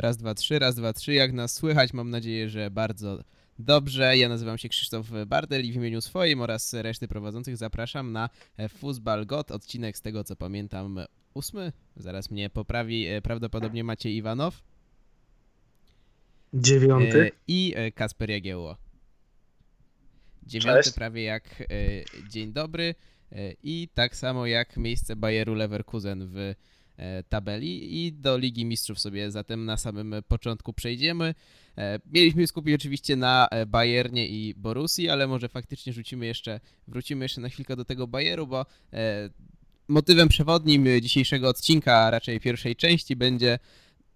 Raz, dwa, trzy, raz, dwa, trzy. Jak nas słychać, mam nadzieję, że bardzo dobrze. Ja nazywam się Krzysztof Bardel i w imieniu swoim oraz reszty prowadzących zapraszam na Fuzbal God, odcinek z tego co pamiętam ósmy. Zaraz mnie poprawi e, prawdopodobnie Maciej Iwanow. Dziewiąty. E, I e, Kasper Jagiełło. Dziewiąty Cześć. prawie jak dzień dobry i tak samo jak miejsce Bayeru Leverkusen w tabeli i do Ligi Mistrzów sobie zatem na samym początku przejdziemy. Mieliśmy skupić oczywiście na Bayernie i Borussii, ale może faktycznie rzucimy jeszcze, wrócimy jeszcze na chwilkę do tego Bayeru, bo motywem przewodnim dzisiejszego odcinka, a raczej pierwszej części będzie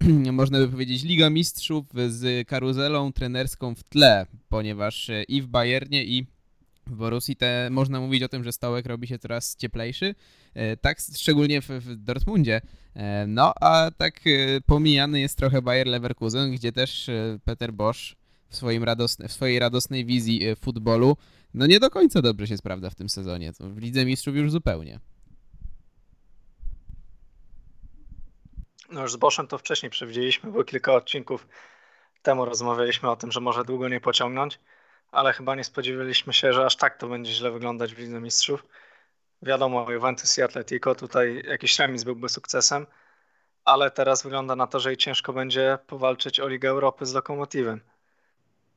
można by powiedzieć Liga Mistrzów z karuzelą trenerską w tle, ponieważ i w Bayernie i w Borussii te, można mówić o tym, że stołek robi się coraz cieplejszy, tak szczególnie w, w Dortmundzie. No a tak pomijany jest trochę Bayer Leverkusen, gdzie też Peter Bosch w, swoim radosne, w swojej radosnej wizji futbolu no nie do końca dobrze się sprawdza w tym sezonie. W Lidze Mistrzów już zupełnie. No już z Boszem to wcześniej przewidzieliśmy, bo kilka odcinków temu rozmawialiśmy o tym, że może długo nie pociągnąć, ale chyba nie spodziewaliśmy się, że aż tak to będzie źle wyglądać w Lidze Mistrzów. Wiadomo, Juventus i Atletico tutaj jakiś remis byłby sukcesem, ale teraz wygląda na to, że i ciężko będzie powalczyć o Ligę Europy z Lokomotywem.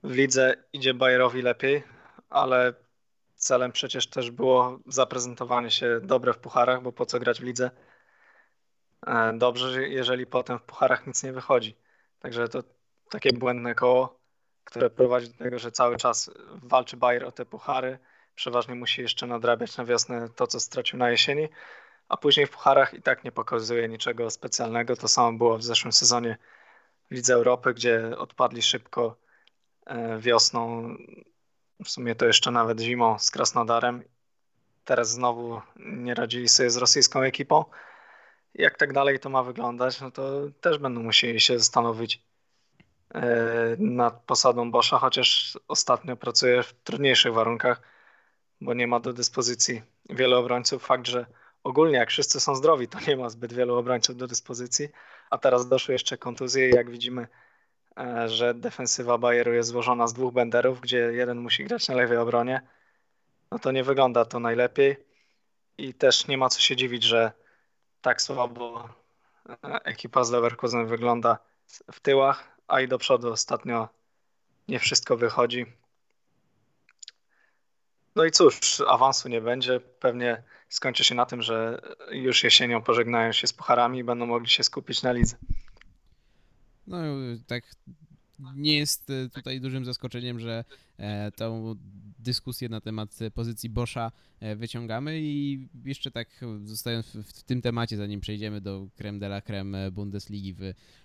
W lidze idzie Bayerowi lepiej, ale celem przecież też było zaprezentowanie się dobre w pucharach, bo po co grać w lidze E, dobrze, jeżeli potem w pucharach nic nie wychodzi. Także to takie błędne koło, które prowadzi do tego, że cały czas walczy Bayer o te puchary. Przeważnie musi jeszcze nadrabiać na wiosnę to, co stracił na jesieni, a później w pucharach i tak nie pokazuje niczego specjalnego. To samo było w zeszłym sezonie w Lidze Europy, gdzie odpadli szybko e, wiosną, w sumie to jeszcze nawet zimą z Krasnodarem. Teraz znowu nie radzili sobie z rosyjską ekipą jak tak dalej to ma wyglądać, no to też będą musieli się zastanowić nad posadą Boscha, chociaż ostatnio pracuje w trudniejszych warunkach, bo nie ma do dyspozycji wielu obrońców. Fakt, że ogólnie jak wszyscy są zdrowi, to nie ma zbyt wielu obrońców do dyspozycji, a teraz doszły jeszcze kontuzje i jak widzimy, e, że defensywa Bayeru jest złożona z dwóch benderów, gdzie jeden musi grać na lewej obronie, no to nie wygląda to najlepiej. I też nie ma co się dziwić, że tak słabo ekipa z Leverkusen wygląda w tyłach, a i do przodu ostatnio nie wszystko wychodzi. No i cóż, awansu nie będzie. Pewnie skończy się na tym, że już jesienią pożegnają się z pucharami i będą mogli się skupić na lidze. No tak nie jest tutaj dużym zaskoczeniem, że e, tą dyskusję na temat pozycji Boscha e, wyciągamy i jeszcze tak zostając w, tym temacie, zanim przejdziemy do creme de la creme Bundesligi w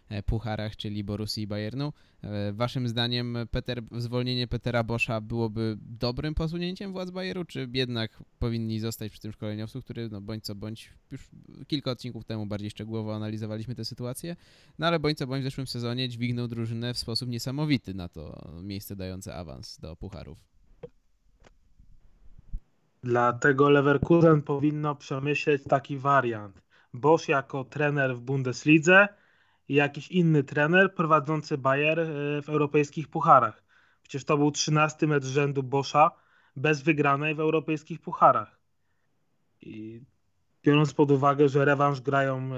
e, pucharach, czyli Borussii i Bayernu, e, waszym zdaniem Peter, zwolnienie Petera Boscha byłoby dobrym posunięciem władz Bayeru, czy jednak powinni zostać przy tym szkoleniowcu, który no bądź co bądź już kilka odcinków temu bardziej szczegółowo analizowaliśmy tę sytuację, no ale bądź co bądź w zeszłym sezonie dźwignął drużynę w sposób niesamowity na to miejsce dające awans do pucharów. Dlatego Leverkusen powinno przemyśleć taki wariant. Bosch jako trener w Bundeslidze i jakiś inny trener prowadzący Bayer e, w europejskich pucharach. Przecież to był 13 mecz rzędu Boscha bez wygranej w europejskich pucharach. I biorąc pod uwagę, że rewanż grają,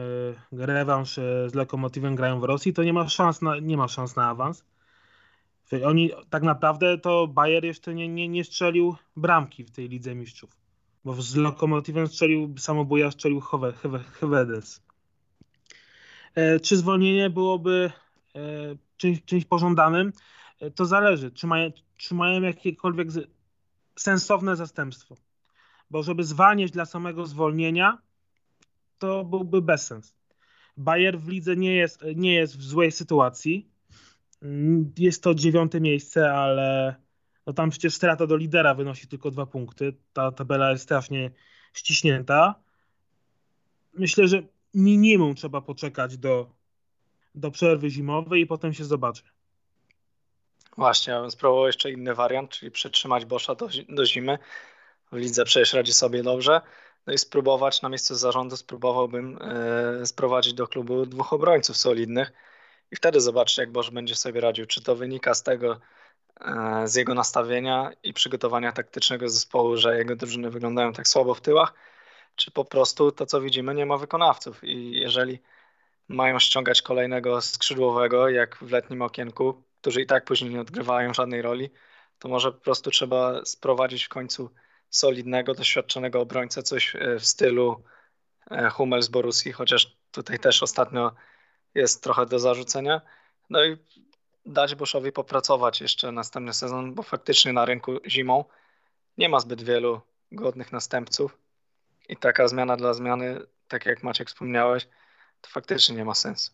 e, rewanż e, z Lokomotywem grają w Rosji, to nie ma szans na, nie ma szans na awans. Oni tak naprawdę to Bayer jeszcze nie, nie, nie strzelił bramki w tej Lidze Mistrzów. Bo z Lokomotywem strzelił samobuja, strzelił Hewedes. E, czy zwolnienie byłoby e, czymś, czymś pożądanym? E, to zależy. Czy mają, czy mają jakiekolwiek sensowne zastępstwo? Bo żeby zwalniać dla samego zwolnienia, to byłby bezsens. Bayer w lidze nie jest, nie jest w złej sytuacji jest to dziewiąte miejsce, ale no tam przecież strata do lidera wynosi tylko dwa punkty. Ta tabela jest strasznie ściśnięta. Myślę, że minimum trzeba poczekać do, do przerwy zimowej i potem się zobaczy. Właśnie, ja bym spróbował jeszcze inny wariant, czyli przetrzymać Boscha do, do zimy. W lidze przecież radzi sobie dobrze. No i spróbować na miejscu zarządu, spróbowałbym e, sprowadzić do klubu dwóch obrońców solidnych i wtedy zobaczcie, jak Bosz będzie sobie radził. Czy to wynika z tego, e, z jego nastawienia i przygotowania taktycznego zespołu, że jego drużyny wyglądają tak słabo w tyłach, czy po prostu to, co widzimy, nie ma wykonawców. I jeżeli mają ściągać kolejnego skrzydłowego, jak w letnim okienku, którzy i tak później nie odgrywają żadnej roli, to może po prostu trzeba sprowadzić w końcu solidnego, doświadczonego obrońcę, coś e, w stylu e, Hummel z Borussii, chociaż tutaj też ostatnio jest trochę do zarzucenia. No i dać Boszowi popracować jeszcze następny sezon, bo faktycznie na rynku zimą nie ma zbyt wielu godnych następców i taka zmiana dla zmiany, tak jak Maciek wspomniałeś, to faktycznie nie ma sensu.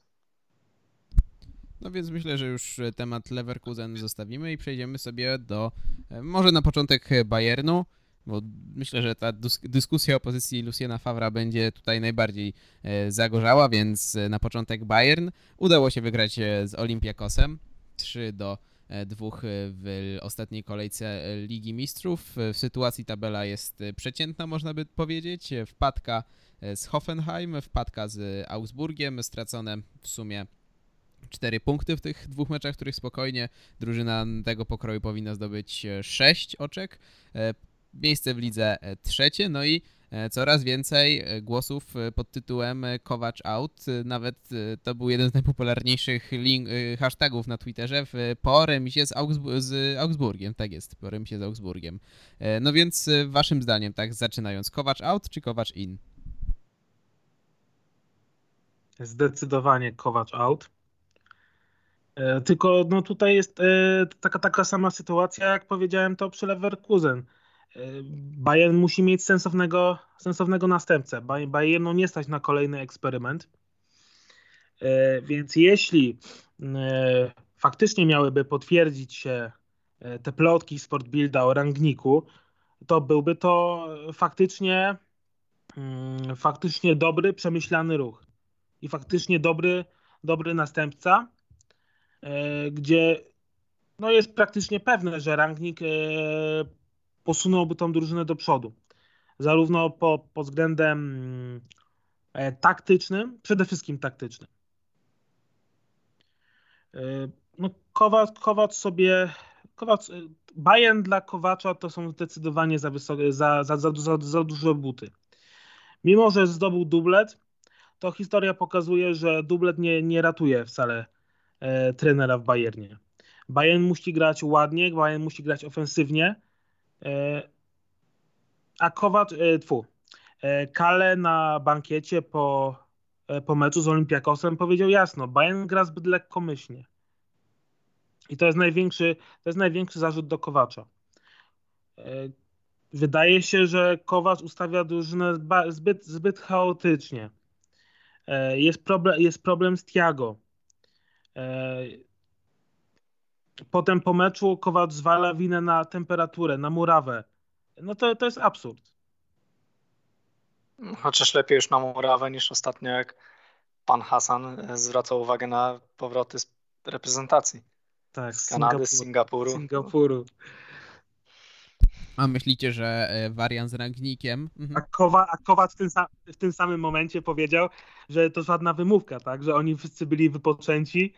No więc myślę, że już temat Leverkusen zostawimy i przejdziemy sobie do e, może na początek Bayernu, bo myślę, że ta dyskusja o pozycji Luciana Favra będzie tutaj najbardziej e, zagorzała, więc e, na początek Bayern udało się wygrać z Olympiakosem 3 do dwóch w ostatniej kolejce Ligi Mistrzów. W sytuacji tabela jest przeciętna, można by powiedzieć. Wpadka z Hoffenheim, wpadka z Augsburgiem, stracone w sumie 4 punkty w tych dwóch meczach, których spokojnie drużyna tego pokroju powinna zdobyć 6 oczek. E, miejsce w lidze e, trzecie, no i e, coraz więcej głosów pod tytułem Kowacz out. Nawet to był jeden z najpopularniejszych link, hashtagów na Twitterze w, po remisie z, z Augsburgiem. Tak jest, po remisie z Augsburgiem. No więc waszym zdaniem, tak zaczynając, Kowacz out czy Kowacz in? Zdecydowanie Kowacz out. E, tylko no tutaj jest e, taka, taka sama sytuacja, jak powiedziałem to przy Leverkusen. E, Bayern musi mieć sensownego, sensownego następcę. Bayernu nie stać na kolejny eksperyment. Więc jeśli faktycznie miałyby potwierdzić się te plotki Sportbilda o rangniku, to byłby to faktycznie mm, faktycznie dobry, przemyślany ruch i faktycznie dobry, dobry następca, e, gdzie no jest praktycznie pewne, że Rangnick e, posunąłby tą drużynę do przodu. Zarówno po, pod względem e, taktycznym, przede wszystkim taktycznym. No, Kowacz, sobie. Kowacz, Bayern dla Kowacza to są zdecydowanie za, wysokie, za, za, za, za, za duże buty. Mimo, że zdobył dublet, to historia pokazuje, że dublet nie, nie ratuje wcale e, trenera w Bayernie. Bayern musi grać ładnie, Bayern musi grać ofensywnie, e, a Kowacz, e, tfu, e, Kale na bankiecie po, e, po meczu z Olympiakosem powiedział jasno, Bayern gra zbyt lekkomyślnie. I to jest największy, to jest największy zarzut do Kowacza. E, wydaje się, że Kowacz ustawia drużynę zbyt, zbyt chaotycznie. E, jest problem, jest problem z Tiago. Potem po meczu Kowacz zwala winę na temperaturę, na murawę. No to, to jest absurd. Chociaż lepiej już na murawę niż ostatnio, jak pan Hasan zwracał uwagę na powroty z reprezentacji. Tak, z Kanady, z Singapuru. Singapuru. A myślicie, że e, wariant z rangnikiem? Mhm. A, Kowa, a Kowacz w tym, w tym samym momencie powiedział, że to żadna wymówka, tak? Że oni wszyscy byli wypoczęci,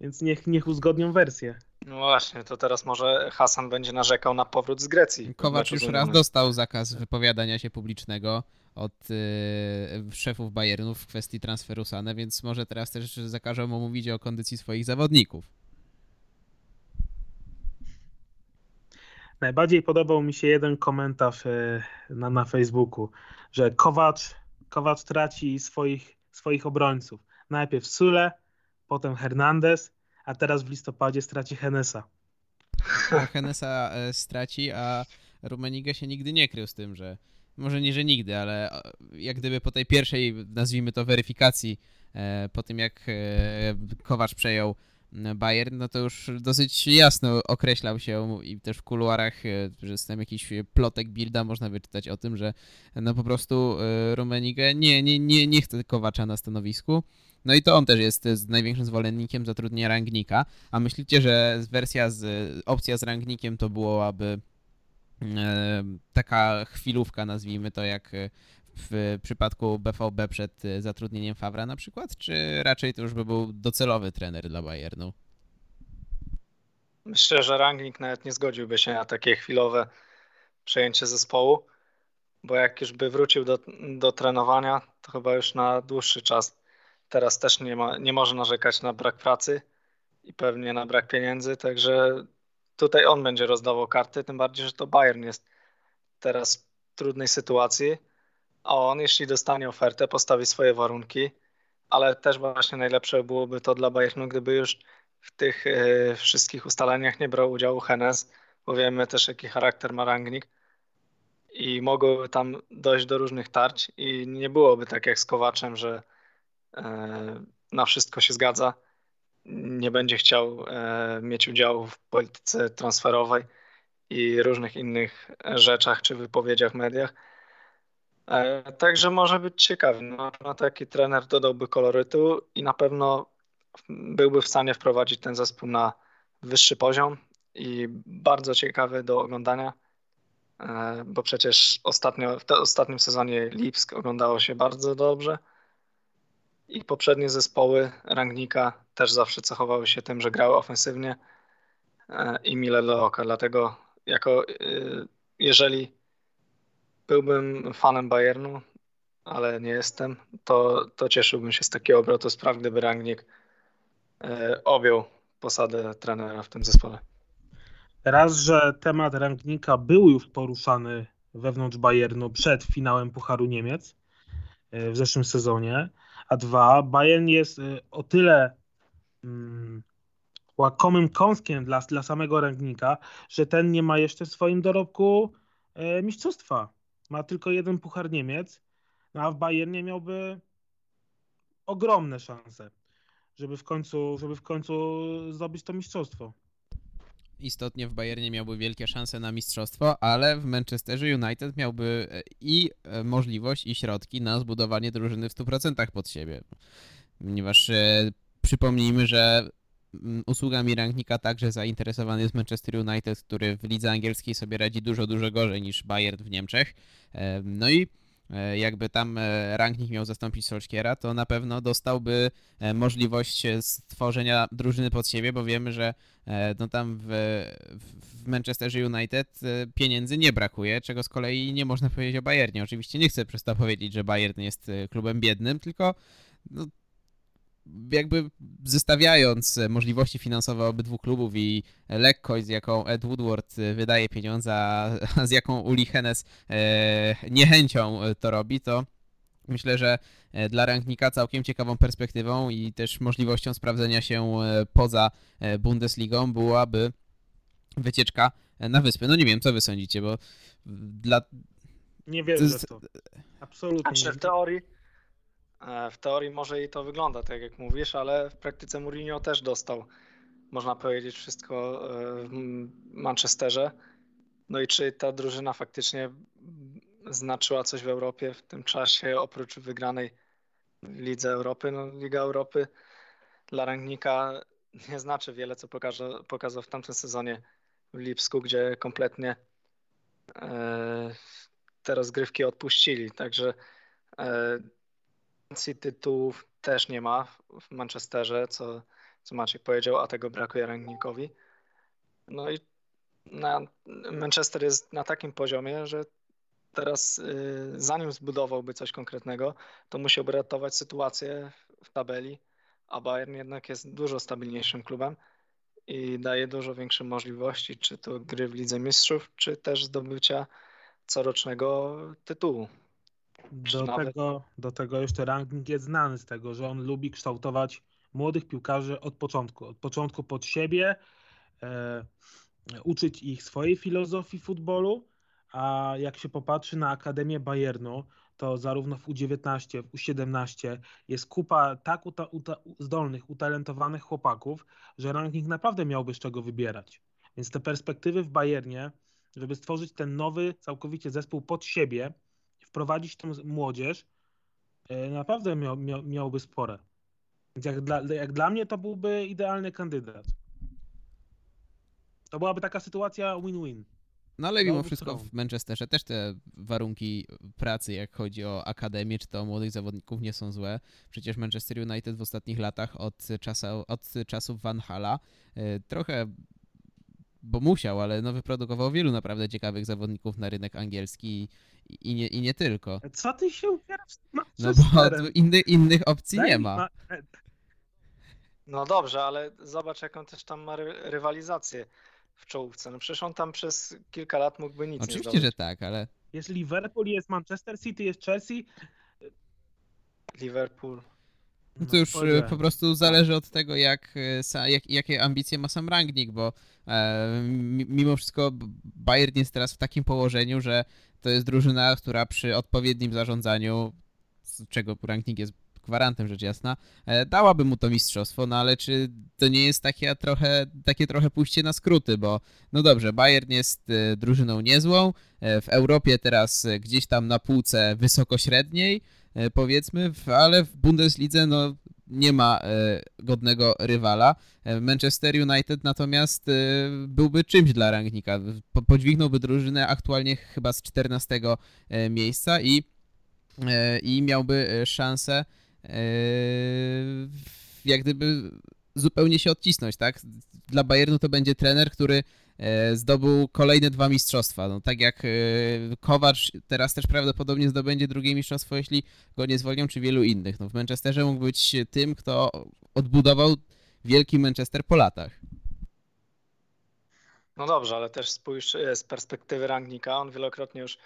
więc niech, niech uzgodnią wersję. No właśnie, to teraz może Hasan będzie narzekał na powrót z Grecji. Kowacz już raz dostał zakaz wypowiadania się publicznego od y, szefów Bayernu w kwestii transferu Sane, więc może teraz też zakażą mu mówić o kondycji swoich zawodników. Najbardziej podobał mi się jeden komentarz e, na, na Facebooku, że Kowacz, Kowacz traci swoich, swoich obrońców. Najpierw Sule, potem Hernandez, a teraz w listopadzie straci Henesa. Henesa e, straci, a Rummenigge się nigdy nie krył z tym, że może nie, że nigdy, ale e, jak gdyby po tej pierwszej, nazwijmy to, weryfikacji, po tym jak Kowacz przejął Bayern, no to już dosyć jasno określał się i też w kuluarach, e, że z tym jakiś plotek Bilda można wyczytać o tym, że no po prostu e, Rummenigge nie, nie, nie, nie chce Kowacza na stanowisku. No i to on też jest z największym zwolennikiem zatrudnienia Rangnika. A myślicie, że wersja z opcja z Rangnikiem to byłoby e, taka chwilówka, nazwijmy to, jak w przypadku BVB przed e, zatrudnieniem Favra na przykład, czy raczej to już by był docelowy trener dla Bayernu? Myślę, że Rangnick nawet nie zgodziłby się na takie chwilowe przejęcie zespołu, bo jak już by wrócił do, do trenowania, to chyba już na dłuższy czas. Teraz też nie, ma, nie może narzekać na brak pracy i pewnie na brak pieniędzy, także tutaj on będzie rozdawał karty, tym bardziej, że to Bayern jest teraz w trudnej sytuacji, a on jeśli dostanie ofertę, postawi swoje warunki, ale też właśnie najlepsze byłoby to dla Bayernu, gdyby już w tych y, wszystkich ustaleniach nie brał udziału Hennes, bo wiemy też jaki charakter ma Rangnick i mogłoby tam dojść do różnych tarć i nie byłoby tak jak z Kowaczem, że na wszystko się zgadza, nie będzie chciał y, mieć udziału w polityce transferowej i różnych innych rzeczach czy wypowiedziach w mediach. Także może być ciekawy. No, no, taki trener dodałby kolorytu i na pewno byłby w stanie wprowadzić ten zespół na wyższy poziom i bardzo ciekawy do oglądania, e, bo przecież ostatnio, w ostatnim sezonie Lipsk oglądało się bardzo dobrze i poprzednie zespoły Rangnika też zawsze cechowały się tym, że grały ofensywnie e, i mile do oka, dlatego jako e, jeżeli byłbym fanem Bayernu, ale nie jestem, to, to cieszyłbym się z takiego obrotu spraw, gdyby Rangnick E, objął posadę trenera w tym zespole. Raz, że temat Rangnika był już poruszany wewnątrz Bayernu przed finałem Pucharu Niemiec w zeszłym sezonie, a dwa, Bayern jest e, o tyle mm, łakomym kąskiem dla, dla samego Rangnika, że ten nie ma jeszcze w swoim dorobku e, mistrzostwa. Ma tylko jeden Puchar Niemiec, no a w Bayernie miałby ogromne szanse żeby w końcu, żeby w końcu zdobyć to mistrzostwo. Istotnie w Bayernie miałby wielkie szanse na mistrzostwo, ale w Manchesterze United miałby e, i e, możliwość, i środki na zbudowanie drużyny w 100% pod siebie. Ponieważ e, przypomnijmy, że mm, usługami Rangnika także zainteresowany jest Manchester United, który w lidze angielskiej sobie radzi dużo, dużo gorzej niż Bayern w Niemczech. E, no i jakby tam e, Rangnick miał zastąpić Solskiera, to na pewno dostałby e, możliwość stworzenia drużyny pod siebie, bo wiemy, że no tam w, w Manchesterze United pieniędzy nie brakuje, czego z kolei nie można powiedzieć o Bayernie. Oczywiście nie chcę przez to powiedzieć, że Bayern jest klubem biednym, tylko no, jakby zestawiając możliwości finansowe obydwu klubów i lekkość, z jaką Ed Woodward wydaje pieniądze, a z jaką Uli Hennes e, niechęcią to robi, to myślę, że e, dla Rangnika całkiem ciekawą perspektywą i też możliwością sprawdzenia się e, poza Bundesligą byłaby wycieczka na wyspy. No nie wiem, co wy sądzicie, bo dla... Nie wiem, że to. Absolutnie. Znaczy w teorii E, w teorii może i to wygląda tak jak mówisz, ale w praktyce Mourinho też dostał, można powiedzieć, wszystko e, w Manchesterze. No i czy ta drużyna faktycznie znaczyła coś w Europie w tym czasie, oprócz wygranej Lidze Europy? No, Liga Europy dla Rangnika nie znaczy wiele, co pokaże, pokazał w tamtym sezonie w Lipsku, gdzie kompletnie e, te rozgrywki odpuścili. Także e, tytułów też nie ma w Manchesterze, co, co Maciek powiedział, a tego brakuje Rangnikowi. No i na, Manchester jest na takim poziomie, że teraz y, zanim zbudowałby coś konkretnego, to musiałby ratować sytuację w tabeli, a Bayern jednak jest dużo stabilniejszym klubem i daje dużo większe możliwości, czy to gry w Lidze Mistrzów, czy też zdobycia corocznego tytułu. Do tego, do tego jeszcze ranking jest znany z tego, że on lubi kształtować młodych piłkarzy od początku. Od początku pod siebie, e, uczyć ich swojej filozofii futbolu, a jak się popatrzy na Akademię Bayernu, to zarówno w U19, w U17 jest kupa tak uta, uta, zdolnych, utalentowanych chłopaków, że ranking naprawdę miałby z czego wybierać. Więc te perspektywy w Bayernie, żeby stworzyć ten nowy całkowicie zespół pod siebie, wprowadzić tą młodzież, e, naprawdę miał, miał, miałby spore. Więc jak dla, jak dla mnie to byłby idealny kandydat. To byłaby taka sytuacja win-win. No ale mimo wszystko w Manchesterze też te warunki pracy, jak chodzi o akademię czy to o młodych zawodników, nie są złe. Przecież Manchester United w ostatnich latach od, czasu, od czasów Van Hala e, trochę, bo musiał, ale no wyprodukował wielu naprawdę ciekawych zawodników na rynek angielski i, nie, i nie tylko. Co ty się upierasz z No bo inny, innych opcji Daj nie ma. ma- No dobrze, ale zobacz jaką też tam ma ry- rywalizację w czołówce. No przecież on tam przez kilka lat mógłby nic nie Oczywiście, że tak, ale Jest Liverpool, jest Manchester City, jest Chelsea. Liverpool. No to już e, powiedziałem. po prostu zależy od tego, jak, e, sa- jak, jakie ambicje ma sam Rangnick, bo e, mi- mimo wszystko Bayern jest teraz w takim położeniu, że to jest drużyna, która przy odpowiednim zarządzaniu, z czego Rangnick jest gwarantem rzecz jasna, e, dałaby mu to mistrzostwo, no ale czy to nie jest takie trochę, takie trochę pójście na skróty, bo no dobrze, Bayern jest e, drużyną niezłą, e, w Europie teraz gdzieś tam na półce wysokośredniej, powiedzmy, ale w Bundeslidze no, nie ma e, godnego rywala. E, Manchester United natomiast e, byłby czymś dla Rangnika. Po, podźwignąłby drużynę aktualnie chyba z 14 e, miejsca i, i miałby szansę jak gdyby zupełnie się odcisnąć, tak? Dla Bayernu to będzie trener, który e, zdobył kolejne dwa mistrzostwa. No, tak jak e, Kowacz teraz też prawdopodobnie zdobędzie drugie mistrzostwo, jeśli go nie zwolnią, czy wielu innych. No, w Manchesterze mógł być tym, kto odbudował wielki Manchester po latach. No dobrze, ale też spójrz e, z perspektywy Rangnika. On wielokrotnie już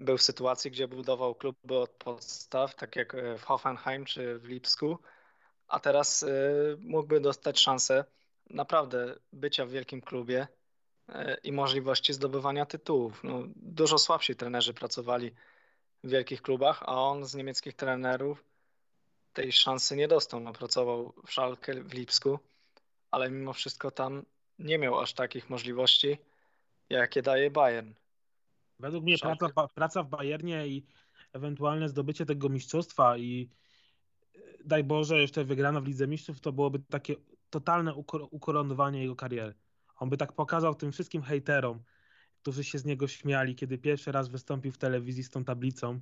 był w sytuacji, gdzie budował kluby od podstaw, tak jak w Hoffenheim czy w Lipsku, a teraz e, mógłby dostać szansę naprawdę bycia w wielkim klubie e, i możliwości zdobywania tytułów. No, dużo słabsi trenerzy pracowali w wielkich klubach, a on z niemieckich trenerów tej szansy nie dostał. No, pracował w Schalke, w Lipsku, ale mimo wszystko tam nie miał aż takich możliwości, jakie daje Bayern. Według mnie Szalkę. praca, praca w Bayernie i ewentualne zdobycie tego mistrzostwa i daj Boże jeszcze wygrana w Lidze Mistrzów to byłoby takie totalne ukor- ukoronowanie jego kariery. On by tak pokazał tym wszystkim hejterom, którzy się z niego śmiali, kiedy pierwszy raz wystąpił w telewizji z tą tablicą.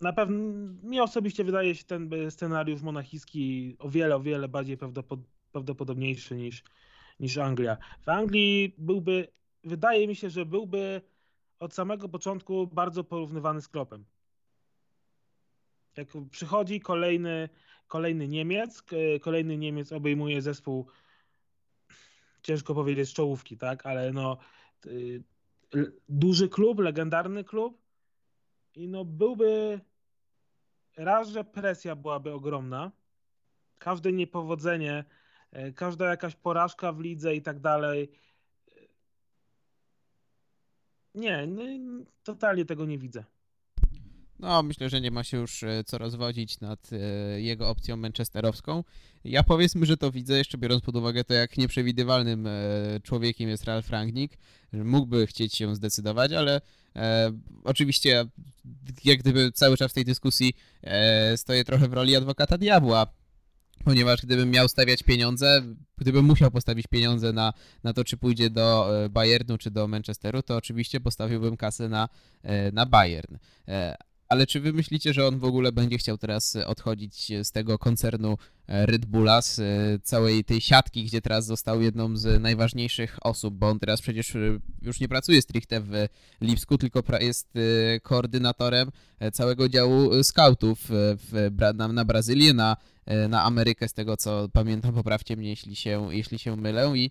Na pewno mi osobiście wydaje się ten by- scenariusz monachijski o wiele, o wiele bardziej prawdopod- prawdopodobniejszy niż, niż Anglia. W Anglii byłby, wydaje mi się, że byłby od samego początku bardzo porównywany z Kloppem. Jak przychodzi kolejny, kolejny Niemiec, kolejny Niemiec obejmuje zespół, ciężko powiedzieć z czołówki, tak, ale no duży klub, legendarny klub i no byłby raz, że presja byłaby ogromna, każde niepowodzenie, e, każda jakaś porażka w lidze i tak dalej. Nie, totalnie tego nie widzę. No, myślę, że nie ma się już e, co rozwodzić nad e, jego opcją manchesterowską. Ja powiedzmy, że to widzę, jeszcze biorąc pod uwagę to, jak nieprzewidywalnym e, człowiekiem jest Ralf Rangnick, że mógłby chcieć się zdecydować, ale e, oczywiście ja, jak gdyby cały czas w tej dyskusji e, stoję trochę w roli adwokata diabła, ponieważ gdybym miał stawiać pieniądze, gdybym musiał postawić pieniądze na, na to, czy pójdzie do Bayernu, czy do Manchesteru, to oczywiście postawiłbym kasę na, na Bayern. E, Ale czy wy myślicie, że on w ogóle będzie chciał teraz e, odchodzić z tego koncernu e, Red Bulla, z e, całej tej siatki, gdzie teraz został jedną z najważniejszych osób, bo on teraz przecież e, już nie pracuje stricte w Lipsku, tylko jest e, koordynatorem e, całego działu e, scoutów e, na, na Brazylię, na, e, na Amerykę, z tego co pamiętam, poprawcie mnie, jeśli się, jeśli się mylę i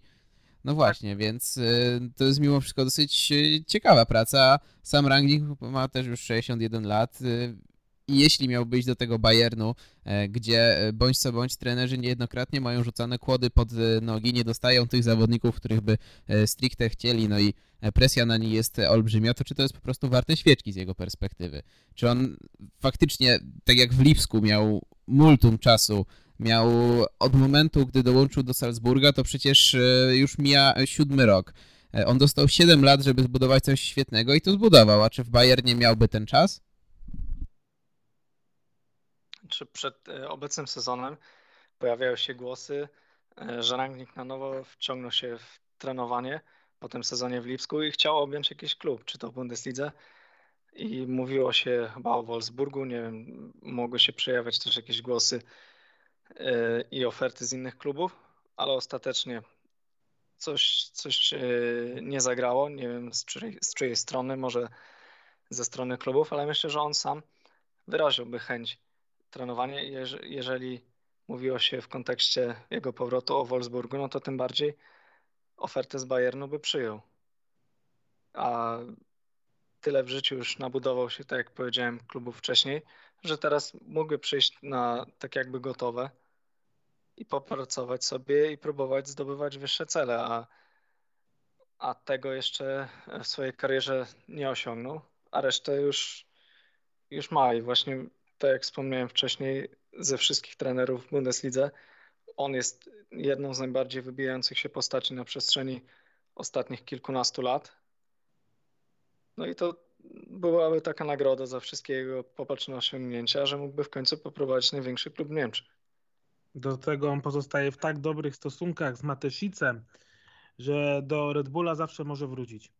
no właśnie, więc y, to jest mimo wszystko dosyć y, ciekawa praca. Sam Rangnick ma też już 61 lat y, i jeśli miał być do tego Bayernu, e, gdzie e, bądź co bądź trenerzy niejednokrotnie mają rzucane kłody pod e, nogi, nie dostają tych zawodników, których by stricte chcieli, no i presja na nich jest olbrzymia, to czy to jest po prostu warte świeczki z jego perspektywy? Czy on faktycznie, tak jak w Lipsku miał multum czasu, miał od momentu, gdy dołączył do Salzburga, to przecież e, już mija siódmy rok. E, On dostał 7 lat, żeby zbudować coś świetnego i to zbudował. A czy w Bayernie miałby ten czas? Czy przed e, obecnym sezonem pojawiają się głosy, że Rangnick na nowo wciągnął się w trenowanie po tym sezonie w Lipsku i chciał objąć jakiś klub, czy to w Bundeslidze. I mówiło się chyba o Wolfsburgu, nie wiem, mogły się przejawiać też jakieś głosy i oferty z innych klubów, ale ostatecznie coś, coś e, nie zagrało. Nie wiem z czyjej, z czyjej strony, może ze strony klubów, ale myślę, że on sam wyraziłby chęć trenowania. Jeżeli mówiło się w kontekście jego powrotu o Wolfsburgu, no to tym bardziej ofertę z Bayernu by przyjął. A tyle w życiu już nabudował się, tak jak powiedziałem, klubów wcześniej, że teraz mógłby przyjść na tak jakby gotowe i popracować sobie i próbować zdobywać wyższe cele, a, a tego jeszcze w swojej karierze nie osiągnął, a resztę już, już ma i właśnie tak jak wspomniałem wcześniej, ze wszystkich trenerów w Bundeslidze, on jest jedną z najbardziej wybijających się postaci na przestrzeni ostatnich kilkunastu lat. No i to byłaby taka nagroda za wszystkie jego popatrzne osiągnięcia, że mógłby w końcu poprowadzić największy klub Niemczech. Do tego on pozostaje w tak dobrych stosunkach z Mateszicem, że do Red Bulla zawsze może wrócić.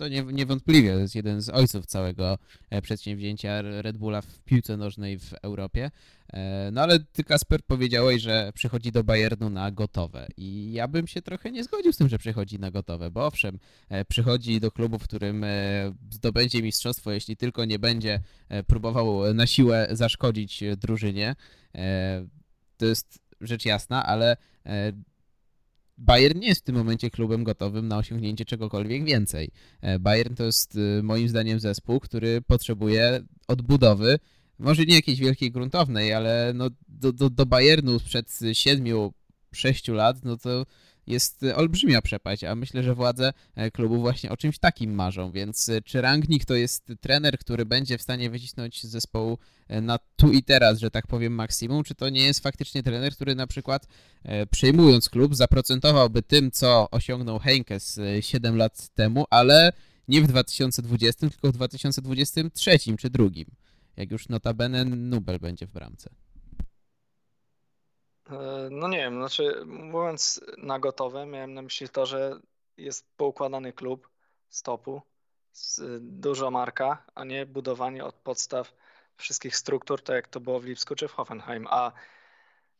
To nie, niewątpliwie to jest jeden z ojców całego e, przedsięwzięcia Red Bulla w piłce nożnej w Europie. E, no ale ty, Kasper, powiedziałeś, że przychodzi do Bayernu na gotowe. I ja bym się trochę nie zgodził z tym, że przychodzi na gotowe, bo owszem, e, przychodzi do klubu, w którym zdobędzie mistrzostwo, jeśli tylko nie będzie próbował na siłę zaszkodzić drużynie. To jest rzecz jasna, ale Bayern nie jest w tym momencie klubem gotowym na osiągnięcie czegokolwiek więcej. E, Bayern to jest e, moim zdaniem zespół, który potrzebuje odbudowy, może nie jakiejś wielkiej gruntownej, ale no do, do, do Bayernu sprzed 7-6 lat, no to jest olbrzymia przepaść, a myślę, że władze e, klubu właśnie o czymś takim marzą, więc e, czy Rangnick to jest trener, który będzie w stanie wycisnąć zespołu e, na tu i teraz, że tak powiem maksimum, czy to nie jest faktycznie trener, który na przykład przejmując klub zaprocentowałby tym, co osiągnął Henkes 7 lat temu, ale nie w 2020, tylko w 2023 czy drugim, jak już notabene Nubel będzie w bramce. E, no nie wiem, znaczy mówiąc na gotowe, miałem na myśli to, że jest poukładany klub z topu, z, duża marka, a nie budowanie od podstaw wszystkich struktur, tak jak to było w Lipsku czy w Hoffenheim. A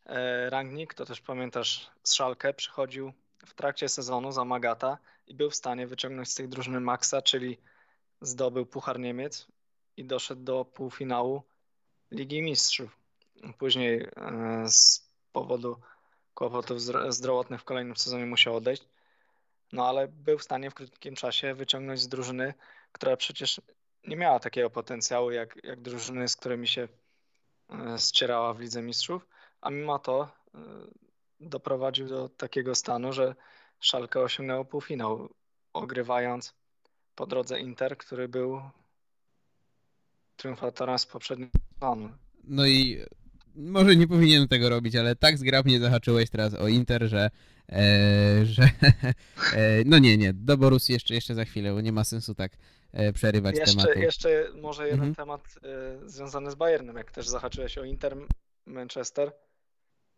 e, Rangnick, to też pamiętasz, z Schalke przychodził w trakcie sezonu za Magata i był w stanie wyciągnąć z tej drużyny Maxa, czyli zdobył Puchar Niemiec i doszedł do półfinału Ligi Mistrzów. Później e, z powodu kłopotów zdrowotnych w kolejnym sezonie musiał odejść. No ale był w stanie w krótkim czasie wyciągnąć z drużyny, która przecież nie miała takiego potencjału jak, jak drużyny, z którymi się e, ścierała w Lidze Mistrzów, a mimo to e, doprowadził do takiego stanu, że Szalkę osiągnęło półfinał, ogrywając po drodze Inter, który był triumfatorem z poprzedniego sezonu. No i może nie powinienem tego robić, ale tak zgrabnie zahaczyłeś teraz o Inter, że, e, że e, no nie, nie, do Borussii jeszcze, jeszcze za chwilę, bo nie ma sensu tak e, przerywać jeszcze, tematu. Jeszcze może jeden mhm. temat e, związany z Bayernem, jak też zahaczyłeś o Inter Manchester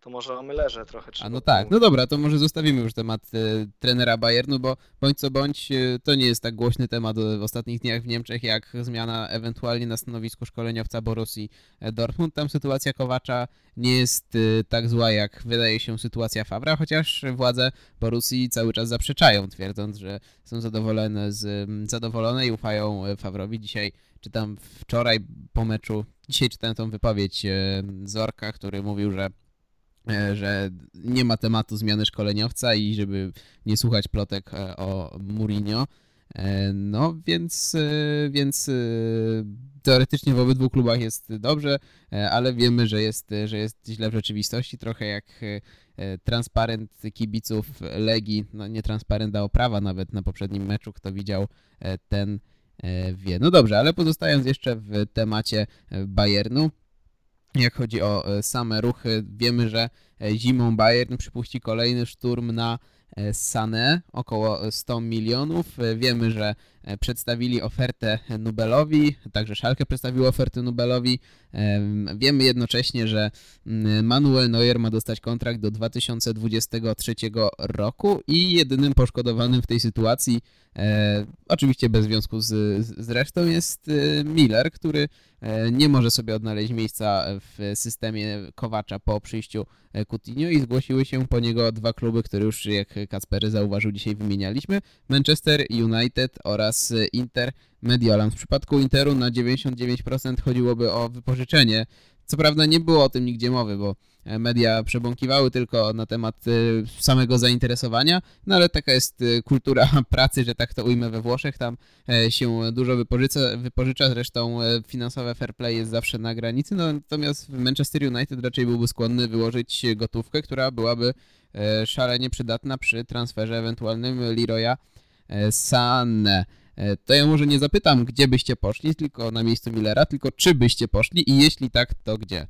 to może o Müllerze trochę trzeba. A no tak, no dobra, to może zostawimy już temat e, trenera Bayernu, bo bądź co bądź e, to nie jest tak głośny temat w ostatnich dniach w Niemczech, jak zmiana ewentualnie na stanowisku szkoleniowca Borussii e, Dortmund. Tam sytuacja Kowacza nie jest e, tak zła, jak wydaje się sytuacja Fabra, chociaż władze Borussii cały czas zaprzeczają, twierdząc, że są zadowolone, z, zadowolone i ufają e, Fawrowi. Dzisiaj czytam wczoraj po meczu, dzisiaj czytałem tą wypowiedź e, Zorka, który mówił, że że nie ma tematu zmiany szkoleniowca i żeby nie słuchać plotek e, o Mourinho. E, no więc, więc teoretycznie w obydwu klubach jest dobrze, ale wiemy, że jest, że jest źle w rzeczywistości, trochę jak transparent kibiców Legii, no nie transparent, a oprawa nawet na poprzednim meczu, kto widział ten wie. No dobrze, ale pozostając jeszcze w temacie Bayernu, jak chodzi o e, same ruchy, wiemy, że e, zimą Bayern przypuści kolejny szturm na e, Sané, około 100 milionów. Wiemy, że przedstawili ofertę Nubelowi, także Schalke przedstawił ofertę Nubelowi. Em, Wiemy jednocześnie, że mm, Manuel Neuer ma dostać kontrakt do 2023 roku i jedynym poszkodowanym w tej sytuacji, e, oczywiście bez związku z, z resztą, jest e, Miller, który e, nie może sobie odnaleźć miejsca w systemie Kowacza po przyjściu e, Coutinho i zgłosiły się po niego dwa kluby, które już, jak Kacpery zauważył, dzisiaj wymienialiśmy. Manchester United oraz e, Inter Mediolan. W przypadku Interu na 99% chodziłoby o wypożyczenie. Co prawda nie było o tym nigdzie mowy, bo e, media przebąkiwały tylko na temat e, samego zainteresowania, no ale taka jest e, kultura pracy, że tak to ujmę we Włoszech, tam e, się dużo wypożycza, wypożycza zresztą e, finansowe fair play jest zawsze na granicy, no, natomiast Manchester United raczej byłby skłonny wyłożyć gotówkę, która byłaby szalenie przydatna przy transferze ewentualnym Leroya Sané. E, To ja może nie zapytam, gdzie byście poszli, tylko na miejscu Millera, tylko czy byście poszli i jeśli tak, to gdzie?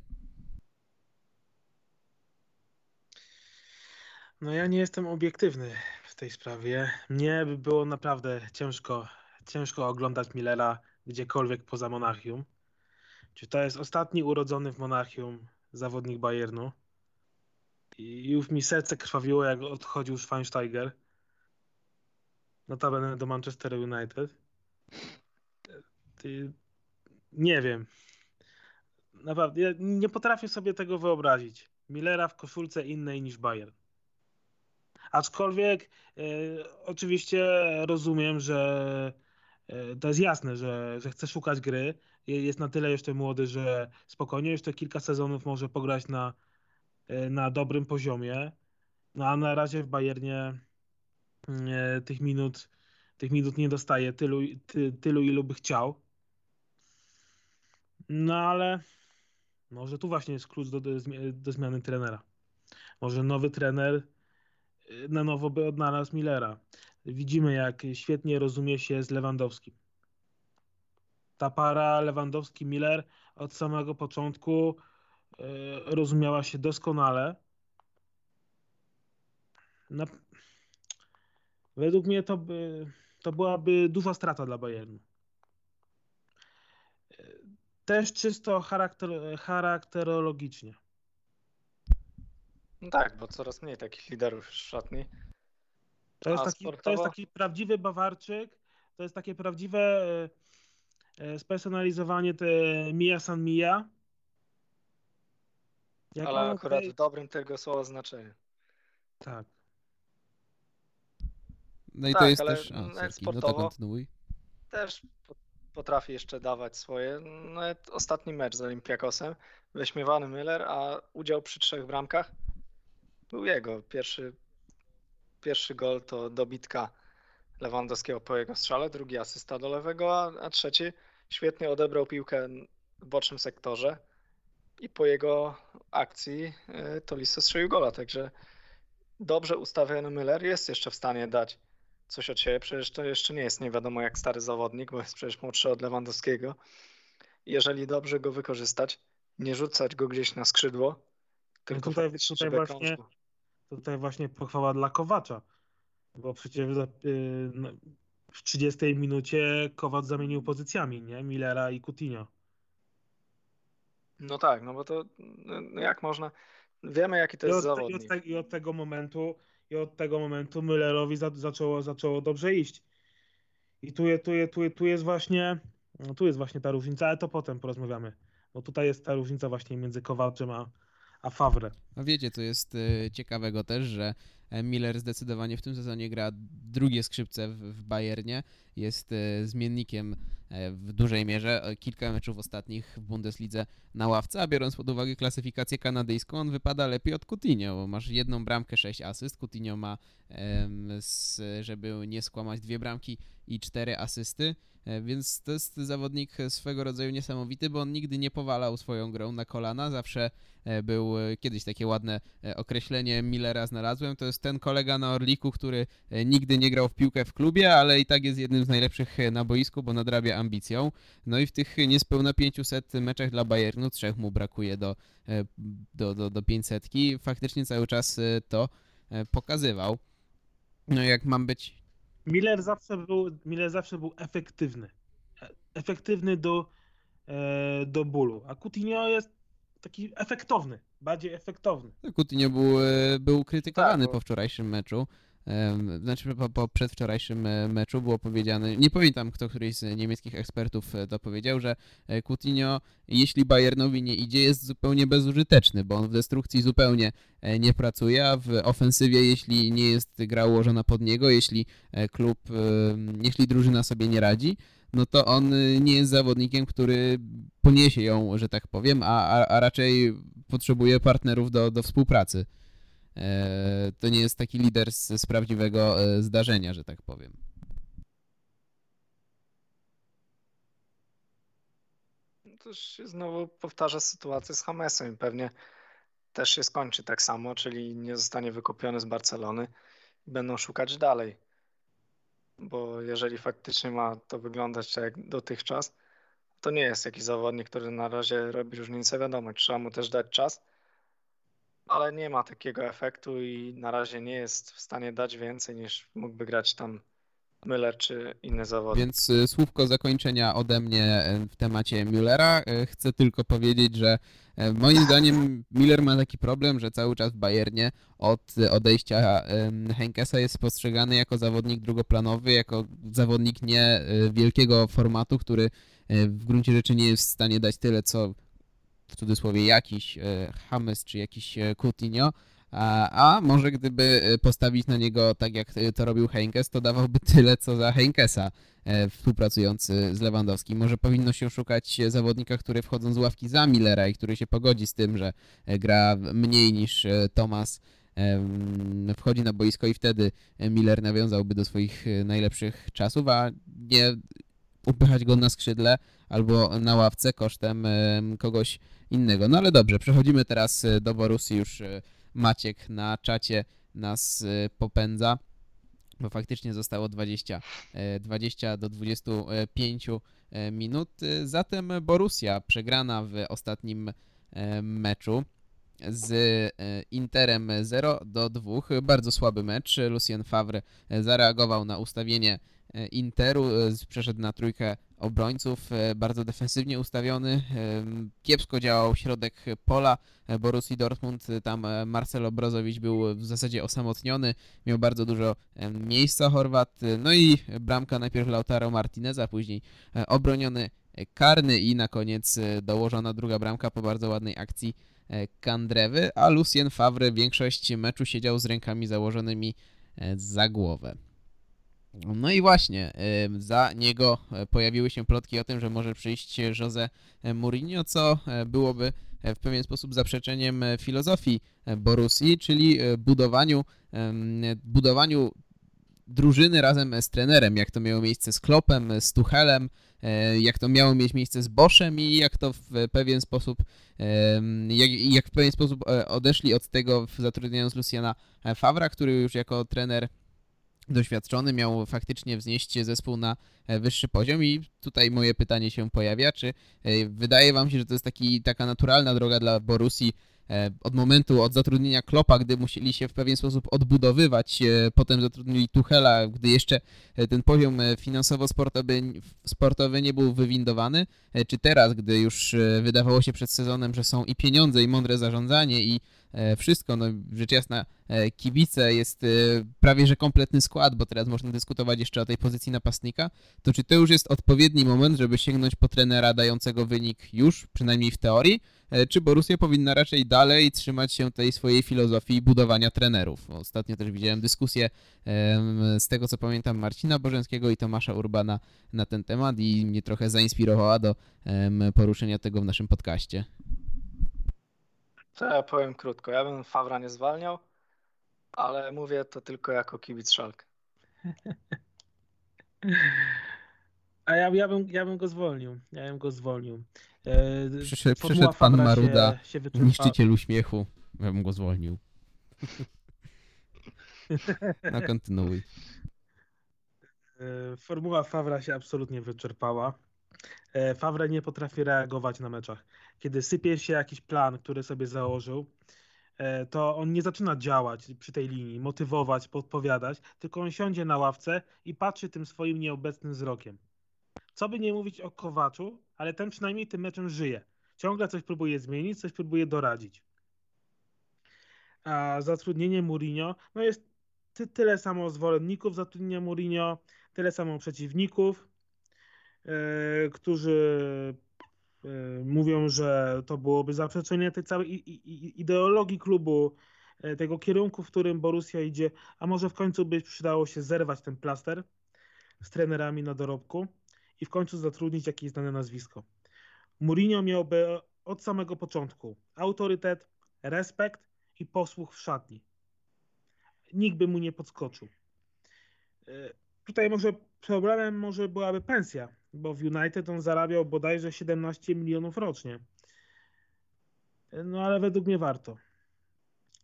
No ja nie jestem obiektywny w tej sprawie. Mnie by było naprawdę ciężko, ciężko oglądać Millera gdziekolwiek poza Monachium. Czy to jest ostatni urodzony w Monachium zawodnik Bayernu? I już mi serce krwawiło, jak odchodził Schweinsteiger. Notabene do Manchester United. Nie wiem. Naprawdę, ja nie potrafię sobie tego wyobrazić. Millera w koszulce innej niż Bayern. Aczkolwiek e, oczywiście rozumiem, że e, to jest jasne, że, że chce szukać gry. Je- Jest na tyle jeszcze młody, że spokojnie jeszcze kilka sezonów może pograć na, e, na dobrym poziomie. No a na razie w Bayernie tych minut, tych minut nie dostaje tylu, ty, tylu, ilu by chciał. No ale może tu właśnie jest klucz do, do, zmi- do zmiany trenera. Może nowy trener y, na nowo by odnalazł Millera. Widzimy, jak świetnie rozumie się z Lewandowskim. Ta para Lewandowski-Miller od samego początku y, rozumiała się doskonale. Na... Według mnie to, by, to byłaby duża strata dla Bayernu. Też czysto charakter, charakterologicznie. No tak, bo coraz mniej takich liderów w szatni. To jest, taki, to jest taki prawdziwy Bawarczyk, to jest takie prawdziwe e, e, spersonalizowanie te Mia San Mia. Jak Ale akurat tutaj- w dobrym tego słowa znaczeniu. Tak. No i to Tak, jest ale też... A, nawet sorki, no to sportowo- kontynuuj. Też po- potrafi jeszcze dawać swoje. Nawet ostatni mecz z Olympiakosem, wyśmiewany Müller, a udział przy trzech bramkach był jego. Pierwszy, pierwszy gol to dobitka Lewandowskiego po jego strzale, drugi asysta do lewego, a, a trzeci świetnie odebrał piłkę w bocznym sektorze i po jego akcji y, Tolisso strzelił gola, także dobrze ustawiony Müller jest jeszcze w stanie dać coś od siebie. Przecież to jeszcze nie jest nie wiadomo jak stary zawodnik, bo jest przecież młodszy od Lewandowskiego. Jeżeli dobrze go wykorzystać, nie rzucać go gdzieś na skrzydło, tylko tutaj- faktycznie, tutaj żeby właśnie-. Tutaj właśnie pochwała dla Kowacza, bo przecież y, no, w 30 minucie Kowacz zamienił pozycjami, nie? Millera i Coutinho. No tak, no bo to no no jak można. Wiemy jaki to I jest od, i, od zawodnik. te, I od tego momentu, i od tego momentu Müllerowi za, zaczęło, zaczęło dobrze iść. I tu, tu, tu, tu jest właśnie, no tu jest właśnie ta różnica, ale to potem porozmawiamy. Bo tutaj jest ta różnica właśnie między Kowaczem a, a Favre. No wiecie, co jest e, ciekawego też, że e, Miller zdecydowanie w tym sezonie gra drugie skrzypce w, w Bayernie, jest e, zmiennikiem e, w dużej mierze, E, kilka meczów ostatnich w Bundeslidze na ławce, a biorąc pod uwagę klasyfikację kanadyjską, on wypada lepiej od Coutinho, bo masz jedną bramkę, sześć asyst, Coutinho ma, żeby nie skłamać, dwie bramki i cztery asysty, Więc to jest zawodnik swego rodzaju niesamowity, bo on nigdy nie powalał swoją grą na kolana, zawsze był kiedyś takie ładne określenie Millera znalazłem, to jest ten kolega na Orliku, który nigdy nie grał w piłkę w klubie, ale i tak jest jednym z najlepszych e, na boisku, bo nadrabia ambicją. No i w tych niespełna 500 meczach dla Bayernu trzech mu brakuje do, e, do, do, do 500. Faktycznie cały czas e, to pokazywał. No jak mam być Miller zawsze był, Miller zawsze był efektywny. Efektywny do, do bólu. A Coutinho jest taki efektowny, bardziej efektowny. Coutinho był, był krytykowany Tak, bo- po wczorajszym meczu. Znaczy po, po przedwczorajszym e, meczu było powiedziane, nie pamiętam kto któryś z niemieckich ekspertów e, to powiedział, że e, Coutinho, jeśli Bayernowi nie idzie, jest zupełnie bezużyteczny, bo on w destrukcji zupełnie nie pracuje, a w ofensywie, jeśli nie jest gra ułożona pod niego, jeśli klub, jeśli drużyna sobie nie radzi, no to on nie jest zawodnikiem, który poniesie ją, że tak powiem, a, a, a raczej potrzebuje partnerów do, do współpracy. E, to nie jest taki lider z, z prawdziwego e, zdarzenia, że tak powiem. To się znowu powtarza sytuacja z Hamesem i pewnie też się skończy tak samo, czyli nie zostanie wykupiony z Barcelony i będą szukać dalej. Bo jeżeli faktycznie ma to wyglądać tak jak dotychczas, to nie jest jakiś zawodnik, który na razie robi różnicę. Wiadomo, trzeba mu też dać czas, ale nie ma takiego efektu i na razie nie jest w stanie dać więcej niż mógłby grać tam Müller czy inny zawodnik. Więc e, słówko zakończenia ode mnie e, w temacie Müllera. E, Chcę tylko powiedzieć, że moim zdaniem Müller ma taki problem, że cały czas w Bayernie od odejścia Henkesa jest postrzegany jako zawodnik drugoplanowy, jako zawodnik nie wielkiego formatu, który w gruncie rzeczy nie jest w stanie dać tyle, co w cudzysłowie jakiś e, James czy jakiś e, Coutinho, a, a może gdyby e, postawić na niego tak jak e, to robił Heinkes, to dawałby tyle co za Heinkesa e, współpracujący z Lewandowskim. Może powinno się szukać e, zawodnika, który wchodzą z ławki za Millera i który się pogodzi z tym, że e, gra mniej niż e, Thomas em, wchodzi na boisko i wtedy e, Miller nawiązałby do swoich e, najlepszych czasów, a nie upychać go na skrzydle albo na ławce kosztem em, kogoś innego. No ale dobrze, przechodzimy teraz e, do Borussii. Już e, Maciek na czacie nas e, popędza, bo faktycznie zostało 20, e, 20 do 25 e, minut. Zatem Borussia przegrana w ostatnim meczu z Interem 0 do 2. Bardzo słaby mecz. Lucien Favre zareagował na ustawienie Interu, e, przeszedł na trójkę obrońców, e, bardzo defensywnie ustawiony. Kiepsko działał środek pola e, Borussii Dortmund. e, Tam e, Marcelo Brozowicz był w zasadzie osamotniony. Miał bardzo dużo miejsca Chorwat. e, No i bramka najpierw Lautaro Martineza, później e, obroniony e, karny i na koniec e, dołożona druga bramka po bardzo ładnej akcji e, Kandrewy, a Lucien Favre większość meczu siedział z rękami założonymi e, za głowę. No i właśnie, za niego e, pojawiły się plotki o tym, że może przyjść Jose Mourinho, co e, byłoby e, w pewien sposób zaprzeczeniem e, filozofii e, Borussii, czyli e, budowaniu, budowaniu drużyny razem z trenerem, jak to miało miejsce z Kloppem, z Tuchelem, e, jak to miało mieć miejsce z Boszem i jak to w pewien sposób jak, jak w pewien sposób e, odeszli od tego zatrudniając Luciana e, Favra, który już jako trener doświadczony miał faktycznie wznieść zespół na e, wyższy poziom. I tutaj moje pytanie się pojawia, czy e, wydaje wam się, że to jest taki, taka naturalna droga dla Borussii e, od momentu, od zatrudnienia Klopa, gdy musieli się w pewien sposób odbudowywać, potem zatrudnili Tuchela, gdy jeszcze ten poziom finansowo-sportowy sportowy nie był wywindowany, czy teraz, gdy już wydawało się przed sezonem, że są i pieniądze, i mądre zarządzanie, i wszystko, no rzecz jasna, e, kibice, jest e, prawie że kompletny skład, bo teraz można dyskutować jeszcze o tej pozycji napastnika, to czy to już jest odpowiedni moment, żeby sięgnąć po trenera dającego wynik już, przynajmniej w teorii, e, czy Borussia powinna raczej dalej trzymać się tej swojej filozofii budowania trenerów? Ostatnio też widziałem dyskusję z tego, co pamiętam, Marcina Bożeńskiego i Tomasza Urbana na ten temat i mnie trochę zainspirowała do poruszenia tego w naszym podcaście. To ja powiem krótko. Ja bym Fawra nie zwalniał, ale mówię to tylko jako kibic Szalkę. A ja, ja, bym, ja bym go zwolnił. Ja bym go zwolnił. E, Przyszedł, przyszedł pan Maruda, się, się niszczyciel uśmiechu, ja bym go zwolnił. No kontynuuj. E, Formuła Favra się absolutnie wyczerpała. E, Favre nie potrafi reagować na meczach. Kiedy sypie się jakiś plan, który sobie założył, e, to on nie zaczyna działać przy tej linii, motywować, podpowiadać, tylko on siądzie na ławce i patrzy tym swoim nieobecnym wzrokiem. Co by nie mówić o Kowaczu, ale ten przynajmniej tym meczem żyje. Ciągle coś próbuje zmienić, coś próbuje doradzić. A zatrudnienie Mourinho, no jest ty, tyle samo zwolenników zatrudnienia Mourinho, tyle samo przeciwników, którzy yy, mówią, że to byłoby zaprzeczenie tej całej ideologii klubu, yy, tego kierunku, w którym Borussia idzie, a może w końcu by przydało się zerwać ten plaster z trenerami na dorobku i w końcu zatrudnić jakieś znane nazwisko. Mourinho miałby od samego początku autorytet, respekt i posłuch w szatni. Nikt by mu nie podskoczył. E, tutaj może problemem może byłaby pensja, bo w United on zarabiał bodajże 17 milionów rocznie. No ale według mnie warto.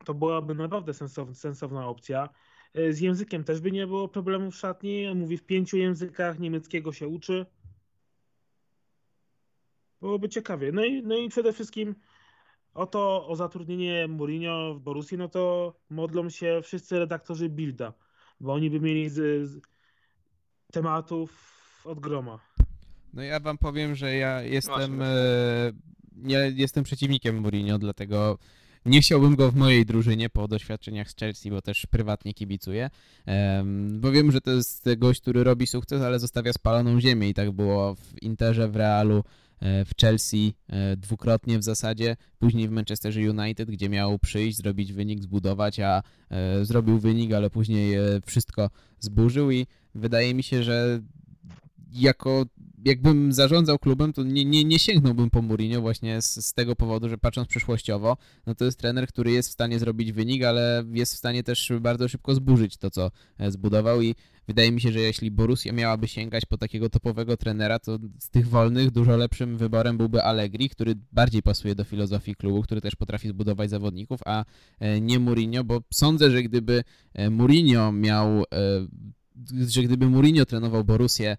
To byłaby naprawdę sensowna, opcja. E, z językiem też by nie było problemu w szatni. On mówi w pięciu językach, niemieckiego się uczy. Byłoby ciekawie. No i, no i przede wszystkim o to, o zatrudnienie Mourinho w Borussii, no to modlą się wszyscy redaktorzy Bilda, bo oni by mieli z, z tematów od groma. No ja wam powiem, że ja jestem, e, ja jestem przeciwnikiem Mourinho, dlatego nie chciałbym go w mojej drużynie po doświadczeniach z Chelsea, bo też prywatnie kibicuję, bo wiem, że to jest gość, który robi sukces, ale zostawia spaloną ziemię i tak było w Interze, w Realu, e, w Chelsea e, dwukrotnie w zasadzie, później w Manchesterze United, gdzie miał przyjść, zrobić wynik, zbudować, a e, zrobił wynik, ale później wszystko zburzył i wydaje mi się, że jako jakbym zarządzał klubem, to nie, nie, nie sięgnąłbym po Mourinho właśnie z, z, tego powodu, że patrząc przyszłościowo, no to jest trener, który jest w stanie zrobić wynik, ale jest w stanie też bardzo szybko zburzyć to, co e, zbudował i wydaje mi się, że jeśli Borussia miałaby sięgać po takiego topowego trenera, to z tych wolnych dużo lepszym wyborem byłby Allegri, który bardziej pasuje do filozofii klubu, który też potrafi zbudować zawodników, a e, nie Mourinho, bo sądzę, że gdyby e, Mourinho miał, że gdyby Mourinho trenował Borussię E,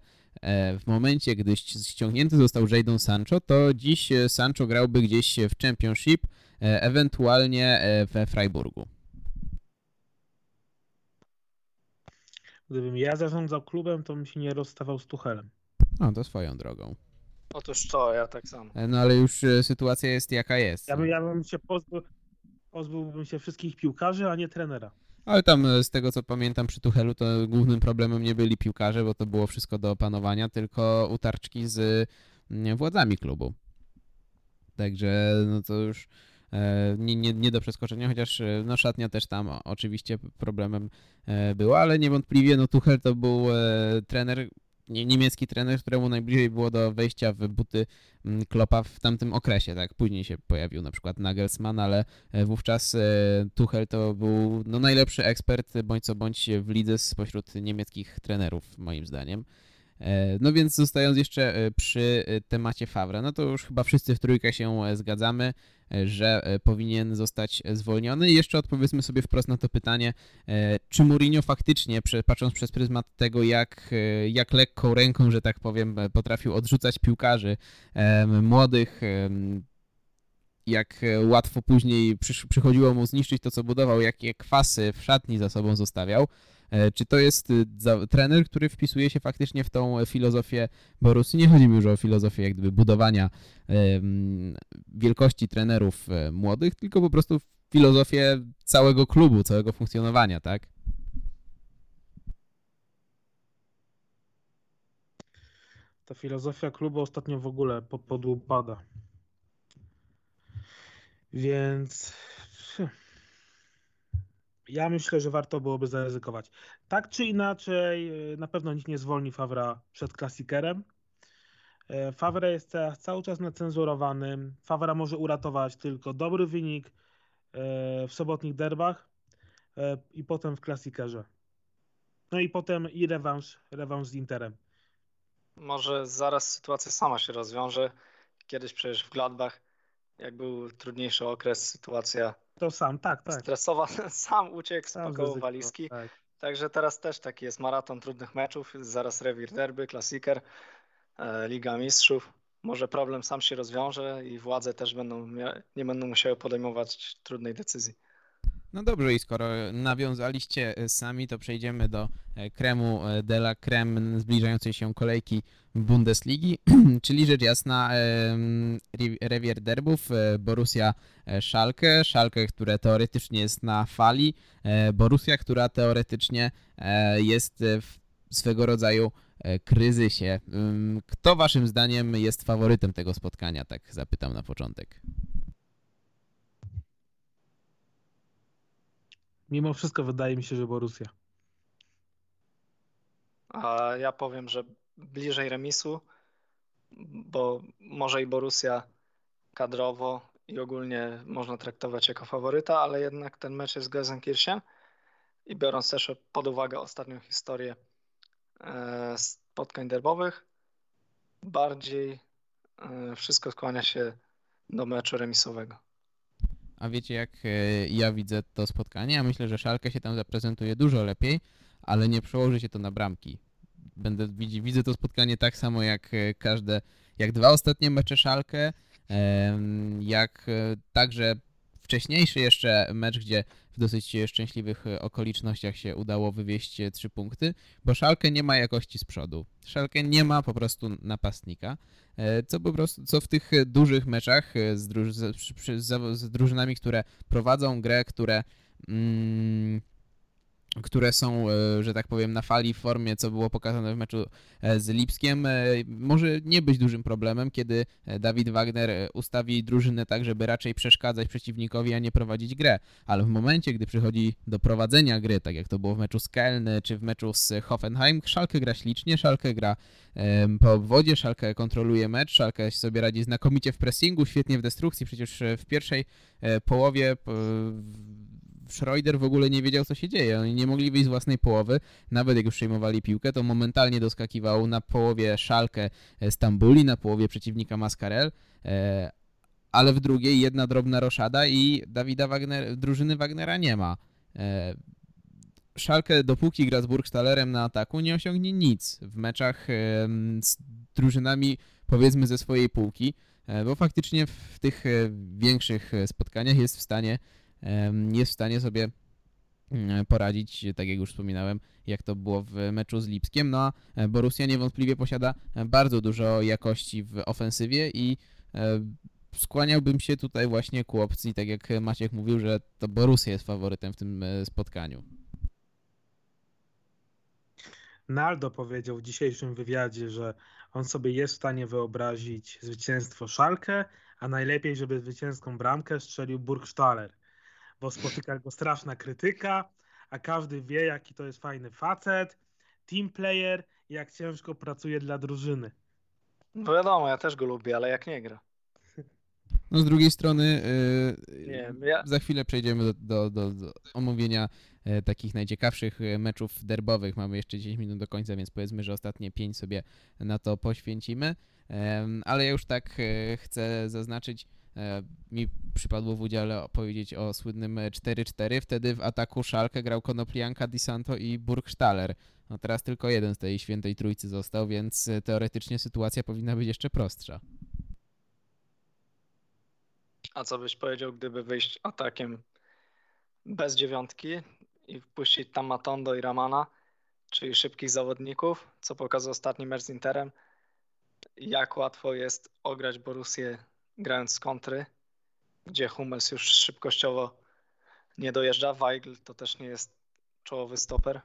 w momencie, gdy ściągnięty został Jadon Sancho, to dziś e, Sancho grałby gdzieś w Championship, e, ewentualnie we Freiburgu. Gdybym ja zarządzał klubem, to bym się nie rozstawał z Tuchelem. No, to swoją drogą. Otóż to, ja tak samo. No ale już sytuacja jest jaka jest. Ja bym, ja bym się pozbył, pozbyłbym się wszystkich piłkarzy, a nie trenera. Ale tam e, z tego co pamiętam przy Tuchelu to głównym problemem nie byli piłkarze, bo to było wszystko do opanowania, tylko utarczki z mm, władzami klubu. Także no to już e, nie, nie, nie do przeskoczenia, chociaż e, no szatnia też tam oczywiście problemem była, ale niewątpliwie no Tuchel to był trener, niemiecki trener, któremu najbliżej było do wejścia w buty mm, Klopa w tamtym okresie, tak? Później się pojawił na przykład Nagelsmann, ale e, wówczas e, Tuchel to był no, najlepszy ekspert, bądź co bądź w lidze spośród niemieckich trenerów, moim zdaniem. E, no więc zostając jeszcze e, przy e, temacie Favre, no to już chyba wszyscy w trójkę się zgadzamy, że powinien zostać zwolniony. I jeszcze odpowiedzmy sobie wprost na to pytanie, czy Mourinho faktycznie, patrząc przez pryzmat tego, jak, jak lekką ręką, że tak powiem, potrafił odrzucać piłkarzy młodych, jak łatwo później przychodziło mu zniszczyć to, co budował, jakie kwasy w szatni za sobą zostawiał, czy to jest y, trener, który wpisuje się faktycznie w tą filozofię Borussii? Nie chodzi mi już o filozofię jak gdyby budowania wielkości trenerów e, młodych, tylko po prostu filozofię całego klubu, całego funkcjonowania, tak? Ta filozofia klubu ostatnio w ogóle podłupada. Więc ja myślę, że warto byłoby zaryzykować. Tak czy inaczej, e, na pewno nikt nie zwolni Fawra przed klasikerem. E, Fawra jest cały czas necenzurowany. Fawra może uratować tylko dobry wynik e, w sobotnich derbach i potem w klasikerze. No i potem i rewanż, rewanż z Interem. Może zaraz sytuacja sama się rozwiąże. Kiedyś przecież w Gladbach, jak był trudniejszy okres, sytuacja to sam, tak, tak. Stresowa, sam uciekł, spakował walizki. Tak. Także teraz też taki jest maraton trudnych meczów, zaraz rewir derby, klasiker, e, Liga Mistrzów. może problem sam się rozwiąże i władze też będą nie będą musiały podejmować trudnej decyzji. No dobrze, i skoro nawiązaliście e, sami, to przejdziemy do e, kremu e, de la creme zbliżającej się kolejki Bundesligi, czyli rzecz jasna rewier derbów Borussia Schalke, Schalke, które teoretycznie jest na fali, Borussia, która teoretycznie jest w swego rodzaju kryzysie. Kto waszym zdaniem jest faworytem tego spotkania? Tak zapytam na początek. Mimo wszystko wydaje mi się, że Borussia. A ja powiem, że bliżej remisu, bo może i Borussia kadrowo i ogólnie można traktować jako faworyta, ale jednak ten mecz jest Gelsenkirchen i biorąc też pod uwagę ostatnią historię e, spotkań derbowych, bardziej e, wszystko skłania się do meczu remisowego. A wiecie, jak e, ja widzę to spotkanie? Ja myślę, że Szalkę się tam zaprezentuje dużo lepiej, ale nie przełoży się to na bramki. Będę, widzę to spotkanie tak samo jak e, każde, jak dwa ostatnie mecze Szalkę, jak e, także wcześniejszy jeszcze mecz, gdzie w dosyć szczęśliwych e, okolicznościach się udało wywieźć e, trzy punkty, bo Szalkę nie ma jakości z przodu. Szalkę nie ma po prostu napastnika. E, co po prostu, co w tych dużych meczach z, druż, z, z, z drużynami, które prowadzą grę, które, mm, które są, e, że tak powiem, na fali w formie, co było pokazane w meczu e, z Lipskiem, e, może nie być dużym problemem, kiedy Dawid Wagner ustawi drużynę tak, żeby raczej przeszkadzać przeciwnikowi, a nie prowadzić grę. Ale w momencie, gdy przychodzi do prowadzenia gry, tak jak to było w meczu z Kelny czy w meczu z Hoffenheim, Szalkę gra ślicznie, Szalkę gra po obwodzie, Szalkę kontroluje mecz, Szalkę sobie radzi znakomicie w pressingu, świetnie w destrukcji, przecież w pierwszej połowie Schroeder w ogóle nie wiedział, co się dzieje. Oni nie mogli wyjść z własnej połowy. Nawet jak już przejmowali piłkę, to momentalnie doskakiwał na połowie Szalkę e, Stambuli, na połowie przeciwnika Mascarel. E, ale w drugiej jedna drobna roszada i Dawida Wagner, drużyny Wagnera nie ma. E, Szalkę dopóki gra z Burgstalerem na ataku nie osiągnie nic w meczach z drużynami powiedzmy ze swojej półki, bo faktycznie w tych większych spotkaniach jest w stanie jest w stanie sobie mm, poradzić, tak jak już wspominałem, jak to było w meczu z Lipskiem. No a e, Borussia niewątpliwie posiada e, bardzo dużo jakości w ofensywie i e, skłaniałbym się tutaj właśnie ku opcji, tak jak Maciek mówił, że to Borussia jest faworytem w tym spotkaniu. Naldo powiedział w dzisiejszym wywiadzie, że on sobie jest w stanie wyobrazić zwycięstwo Szalkę, a najlepiej, żeby zwycięską bramkę strzelił Burgstaller, bo spotyka go straszna krytyka, a każdy wie, jaki to jest fajny facet, team player jak ciężko pracuje dla drużyny. No wiadomo, ja też go lubię, ale jak nie gra. No z drugiej strony e, Nie, ja- za chwilę przejdziemy do, do, do, do omówienia e, takich najciekawszych e, meczów derbowych. Mamy jeszcze 10 minut do końca, więc powiedzmy, że ostatnie 5 sobie na to poświęcimy. Ale ja już tak e, chcę zaznaczyć, mi przypadło w udziale powiedzieć o słynnym e, 4-4. Wtedy w ataku Szalkę grał Konoplianka, Di Santo i Burgstaller. No teraz tylko jeden z tej świętej trójcy został, więc e, teoretycznie sytuacja powinna być jeszcze prostsza. A co byś powiedział, gdyby wyjść atakiem bez dziewiątki i wpuścić tam Matondo i Ramana, czyli szybkich zawodników, co pokazał ostatni mecz z Interem, jak łatwo jest ograć Borussię grając z kontry, gdzie Hummels już szybkościowo nie dojeżdża, Weigl to też nie jest czołowy stoper,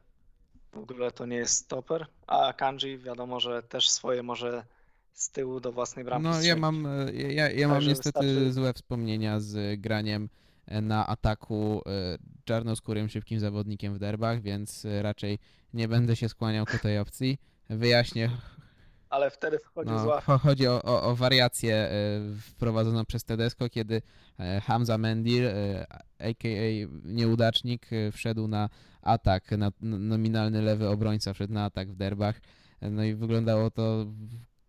w ogóle to nie jest stoper, a Kanji wiadomo, że też swoje może z tyłu do własnej bramki No ja mam, ja, ja mam niestety wystarczy- złe wspomnienia z graniem e, na ataku e, czarnoskórym szybkim zawodnikiem w derbach, więc e, raczej nie będę się skłaniał ku tej opcji. Wyjaśnię, Ale wtedy wchodzi no, zła cho- chodzi o, o, o wariację e, wprowadzoną przez Tedesco, kiedy e, Hamza Mendir, e, a.k.a. nieudacznik, wszedł na atak, na, nominalny lewy obrońca wszedł na atak w derbach, no i wyglądało to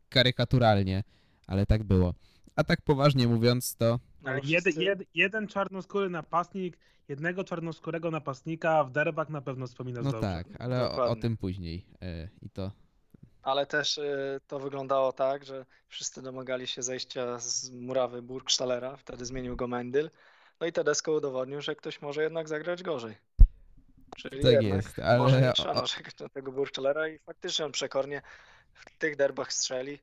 karykaturalnie, ale tak było. A tak poważnie mówiąc, to No, Ale jed, jed, jeden czarnoskóry napastnik, jednego czarnoskórego napastnika w derbach na pewno wspominasz no dobrze. tak, ale o, o tym później i to ale też y, to wyglądało tak, że wszyscy domagali się zejścia z murawy Burgstallera, wtedy zmienił go Mendyl, no i Tedesco udowodnił, że ktoś może jednak zagrać gorzej. Czyli Tak jest, może nie ale trzeba o- narzekać na tego Burgstallera i faktycznie on przekornie w tych derbach strzeli.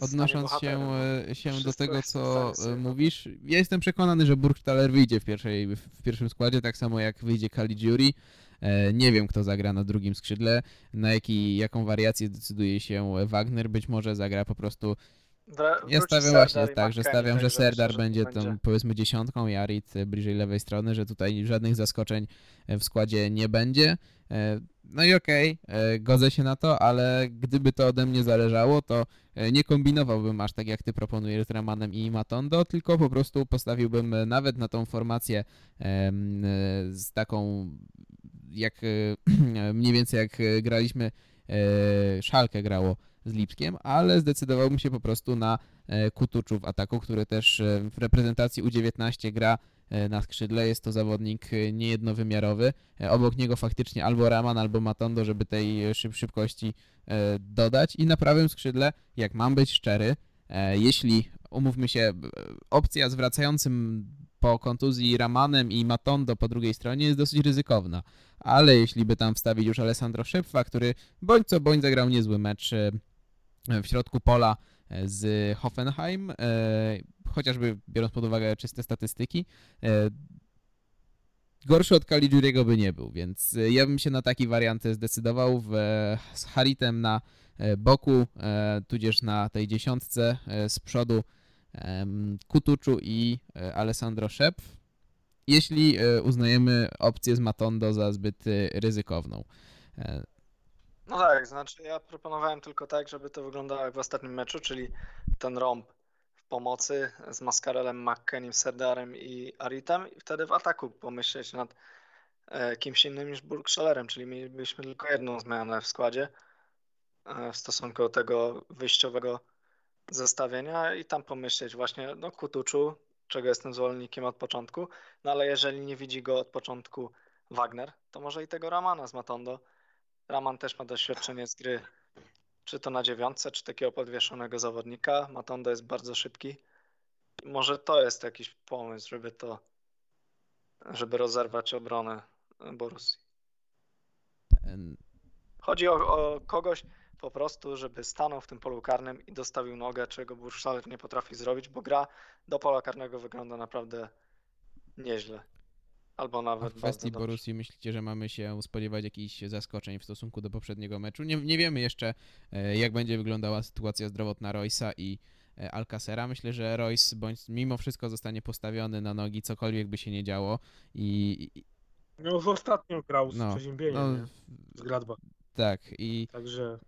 odnosząc się, no. e, się do tego, co e, mówisz, ja jestem przekonany, że Burgstaller wyjdzie w, pierwszej, w pierwszym składzie, tak samo jak wyjdzie Caligiuri. E, Nie wiem, kto zagra na drugim skrzydle, na jaki, jaką wariację decyduje się Wagner. Być może zagra po prostu Ja stawiam właśnie i tak, że stawiam, że także Serdar że będzie tą powiedzmy dziesiątką, Jarit e, bliżej lewej strony, że tutaj żadnych zaskoczeń e, w składzie nie będzie. No i okej, e, godzę się na to, ale gdyby to ode mnie zależało, to nie kombinowałbym aż tak jak ty proponujesz z Ramanem i Matondo, tylko po prostu postawiłbym nawet na tą formację z taką jak e, mniej więcej jak e, graliśmy e, Szalkę grało z Lipskiem, ale zdecydowałbym się po prostu na Kutuczu w ataku, który też w reprezentacji U19 gra na skrzydle. Jest to zawodnik niejednowymiarowy. Obok niego faktycznie albo Raman, albo Matondo, żeby tej szyb szybkości dodać. I na prawym skrzydle, jak mam być szczery, jeśli, umówmy się, opcja z wracającym po kontuzji Ramanem i Matondo po drugiej stronie jest dosyć ryzykowna. Ale jeśli by tam wstawić już Alessandro Szepfa, który bądź co bądź zagrał niezły mecz e, w środku pola e, z Hoffenheim, e, chociażby biorąc pod uwagę czyste statystyki, gorszy od Caligiuriego by nie był, więc ja bym się na taki wariant zdecydował w, z Haritem na boku, tudzież na tej dziesiątce z przodu Kutuczu i e, Alessandro Szepf, jeśli e, uznajemy opcję z Matondo za zbyt e, ryzykowną. No tak, znaczy ja proponowałem tylko tak, żeby to wyglądało jak w ostatnim meczu, czyli ten rąb w pomocy z Mascarelem, McKennim, Serdarem i Aritem i wtedy w ataku pomyśleć nad kimś innym niż Burgschallerem, czyli mielibyśmy tylko jedną zmianę w składzie w stosunku do tego wyjściowego zestawienia i tam pomyśleć właśnie, no Kutuczu, czego jestem zwolennikiem od początku, no ale jeżeli nie widzi go od początku Wagner, to może i tego Ramana z Matondo, Raman też ma doświadczenie z gry, czy to na dziewiątce, czy takiego podwieszonego zawodnika. Matondo jest bardzo szybki. Może to jest jakiś pomysł, żeby to, żeby rozerwać obronę Borussii. Chodzi o, o kogoś po prostu, żeby stanął w tym polu karnym i dostawił nogę, czego Bursztaler nie potrafi zrobić, bo gra do pola karnego wygląda naprawdę nieźle. Albo A nawet w bardzo kwestii. Borussii myślicie, że mamy się spodziewać jakichś zaskoczeń w stosunku do poprzedniego meczu? Nie, nie wiemy jeszcze, e, jak będzie wyglądała sytuacja zdrowotna Roysa i e, Alcacera. Myślę, że Royce bądź mimo wszystko zostanie postawiony na nogi, cokolwiek by się nie działo i, No w ostatnio grał z no, przeziębieniem, no nie? z Gladbach. tak i Także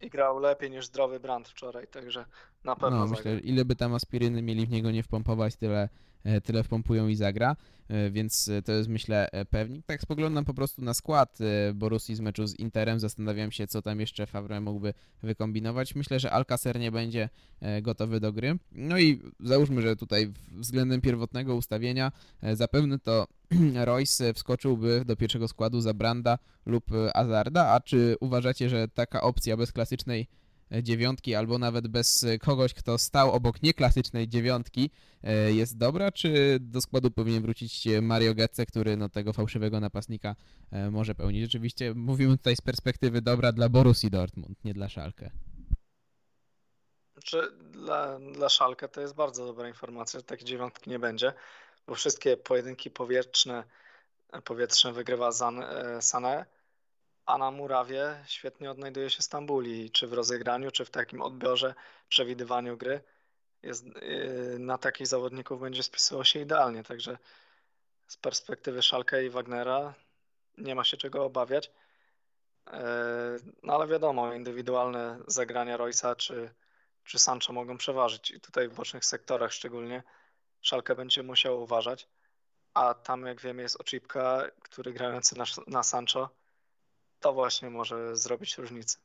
I grał lepiej niż zdrowy Brand wczoraj, także na pewno no, zagra. myślę, że ile by tam aspiryny mieli w niego nie wpompować, tyle, e, tyle wpompują i zagra, e, więc e, to jest myślę pewnik. Tak spoglądam po prostu na skład Borussii z meczu z Interem, zastanawiam się, co tam jeszcze Favre mógłby wykombinować. Myślę, że Alcacer nie będzie gotowy do gry. No i załóżmy, że tutaj względem pierwotnego ustawienia zapewne to Royce wskoczyłby do pierwszego składu za Branda lub Azarda, a czy uważacie, że taka opcja bez klasycznej dziewiątki, albo nawet bez e, kogoś, kto stał obok nieklasycznej dziewiątki, e, jest dobra, czy do składu powinien wrócić e, Mario Götze, który no, tego fałszywego napastnika może pełnić? Rzeczywiście mówimy tutaj z perspektywy dobra dla Borussii Dortmund, nie dla Schalke. Znaczy, dla, dla Szalkę to jest bardzo dobra informacja, że takiej dziewiątki nie będzie, bo wszystkie pojedynki powietrzne, powietrzne wygrywa Sané, a na murawie świetnie odnajduje się Stambuli, czy w rozegraniu, czy w takim odbiorze, przewidywaniu gry. Jest, e, na takich zawodników będzie spisywał się idealnie, także z perspektywy Szalkę i Wagnera nie ma się czego obawiać. E, No ale wiadomo, indywidualne zagrania Roysa czy, czy Sancho mogą przeważyć i tutaj w bocznych sektorach szczególnie Szalkę będzie musiał uważać, a tam jak wiemy jest Oczipka, który grający na, na Sancho, to właśnie może zrobić różnicę.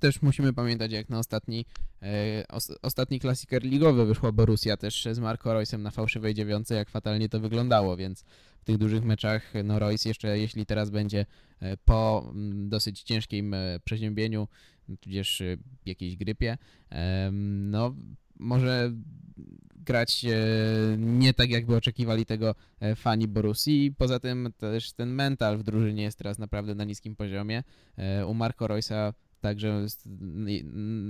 Też musimy pamiętać, jak na ostatni, e, os, ostatni klasiker ligowy wyszła Borussia też z Marco Roysem na fałszywej dziewiątce, jak fatalnie to wyglądało, więc w tych dużych meczach no Royce jeszcze, jeśli teraz będzie e, po mm, dosyć ciężkim e, przeziębieniu tudzież jakiejś grypie, no może grać nie tak, jakby oczekiwali tego fani Borussii. Poza tym też ten mental w drużynie jest teraz naprawdę na niskim poziomie. U Marco Roysa także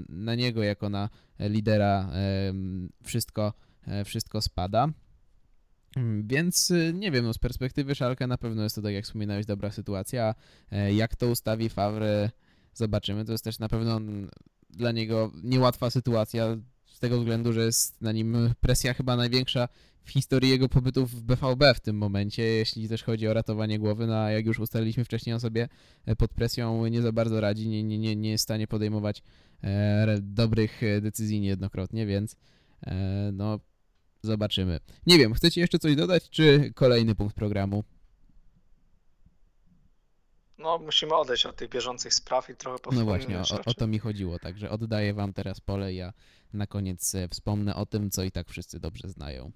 na niego jako na lidera wszystko, wszystko spada. Mm, więc nie wiem, no z perspektywy Szalka na pewno jest to, tak jak wspominałeś, dobra sytuacja. E, jak to ustawi Favre, zobaczymy. To jest też na pewno dla niego niełatwa sytuacja, z tego względu, że jest na nim presja chyba największa w historii jego pobytu w BVB w tym momencie, jeśli też chodzi o ratowanie głowy, no a jak już ustaliliśmy wcześniej, on sobie e, pod presją nie za bardzo radzi, nie, nie, nie, nie jest w stanie podejmować e, dobrych decyzji niejednokrotnie, więc no Zobaczymy. Nie wiem, chcecie jeszcze coś dodać, czy kolejny punkt programu? No, musimy odejść od tych bieżących spraw i trochę No właśnie, o, o, to mi chodziło, także oddaję wam teraz pole, ja na koniec e, wspomnę o tym, co i tak wszyscy dobrze znają.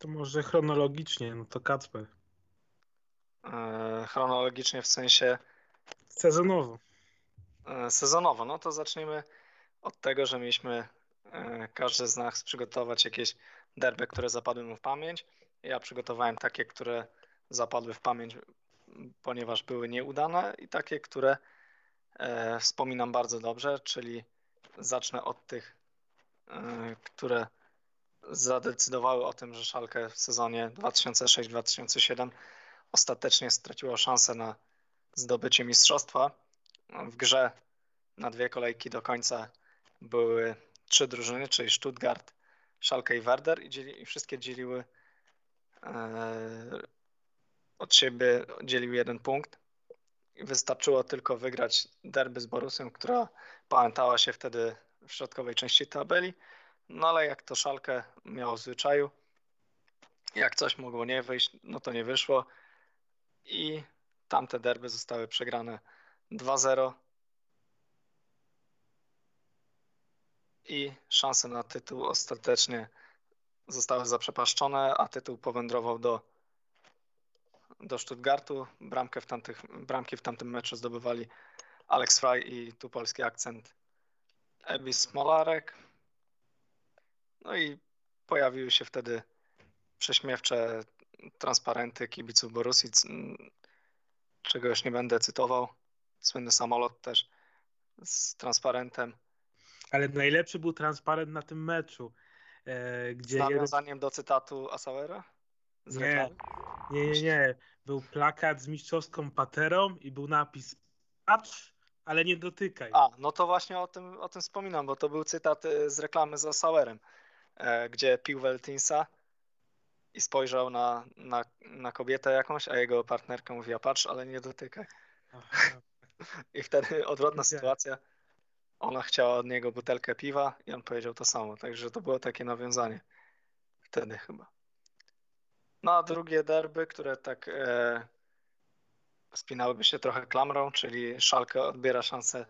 To może chronologicznie, no to Kacper. Eee, chronologicznie w sensie... Sezonowo. E, sezonowo, no to zaczniemy od tego, że mieliśmy e, każdy z nas przygotować jakieś derby, które zapadły mu w pamięć. Ja przygotowałem takie, które zapadły w pamięć, ponieważ były nieudane i takie, które e, wspominam bardzo dobrze, czyli zacznę od tych, które zadecydowały o tym, że Szalkę w sezonie 2006-2007 ostatecznie straciło szansę na zdobycie mistrzostwa. W grze na dwie kolejki do końca były trzy drużyny, czyli Stuttgart, Schalke i Werder i, dzieli, i wszystkie dzieliły e, od siebie dzielił jeden punkt. Wystarczyło tylko wygrać derby z Borusią, która pamiętała się wtedy w środkowej części tabeli. No ale jak to Szalkę miało w zwyczaju, jak coś mogło nie wyjść, no to nie wyszło. I tamte derby zostały przegrane 2-0 i szanse na tytuł ostatecznie zostały zaprzepaszczone, a tytuł powędrował do, do Stuttgartu. Bramkę w tamtych, bramki w tamtym meczu zdobywali Alex Fry i tu polski akcent Ebi Smolarek. No i pojawiły się wtedy prześmiewcze transparenty kibiców Borussii, czego już nie będę cytował słynny samolot też z transparentem. Ale najlepszy był transparent na tym meczu. E, gdzie z nawiązaniem do cytatu Asauera? Nie, nie, nie, nie. Był plakat z mistrzowską paterą i był napis patrz, ale nie dotykaj. A, no to właśnie o tym, o tym wspominam, bo to był cytat e, z reklamy z Asauerem, e, gdzie pił Weltinsa i spojrzał na, na, na kobietę jakąś, a jego partnerka mówiła patrz, ale nie dotykaj. Aha. I wtedy odwrotna sytuacja. Ona chciała od niego butelkę piwa i on powiedział to samo. Także to było takie nawiązanie. Wtedy chyba. No a drugie derby, które tak e, spinałyby się trochę klamrą, czyli Szalkę odbiera szansę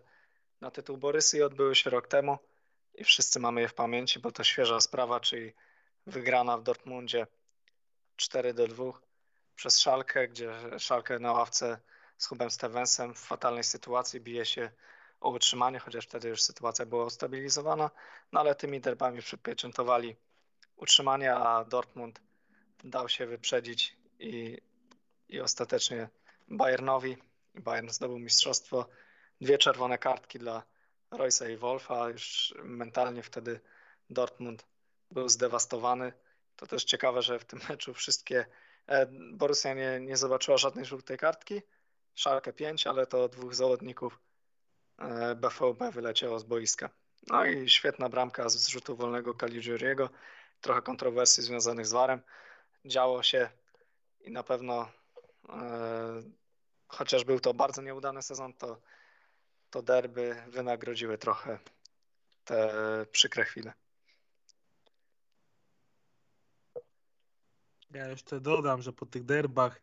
na tytuł Borysy i odbyły się rok temu. I wszyscy mamy je w pamięci, bo to świeża sprawa, czyli wygrana w Dortmundzie 4 do 2 przez Szalkę, gdzie Szalkę na ławce z Hubem Stevensem w fatalnej sytuacji, bije się o utrzymanie, chociaż wtedy już sytuacja była ustabilizowana, no ale tymi derbami przypieczętowali utrzymanie, a Dortmund dał się wyprzedzić i, i ostatecznie Bayernowi. Bayern zdobył mistrzostwo. Dwie czerwone kartki dla Roysa i Wolfa. Już mentalnie wtedy Dortmund był zdewastowany. To też ciekawe, że w tym meczu wszystkie e, Borussia nie, nie zobaczyła żadnej żółtej kartki, Szalkę 5, ale to dwóch zawodników BVB e, wyleciało z boiska. No i świetna bramka z rzutu wolnego Caligiuriego. Trochę kontrowersji związanych z warem. Działo się i na pewno e, chociaż był to bardzo nieudany sezon, to, to derby wynagrodziły trochę te przykre chwile. Ja jeszcze dodam, że po tych derbach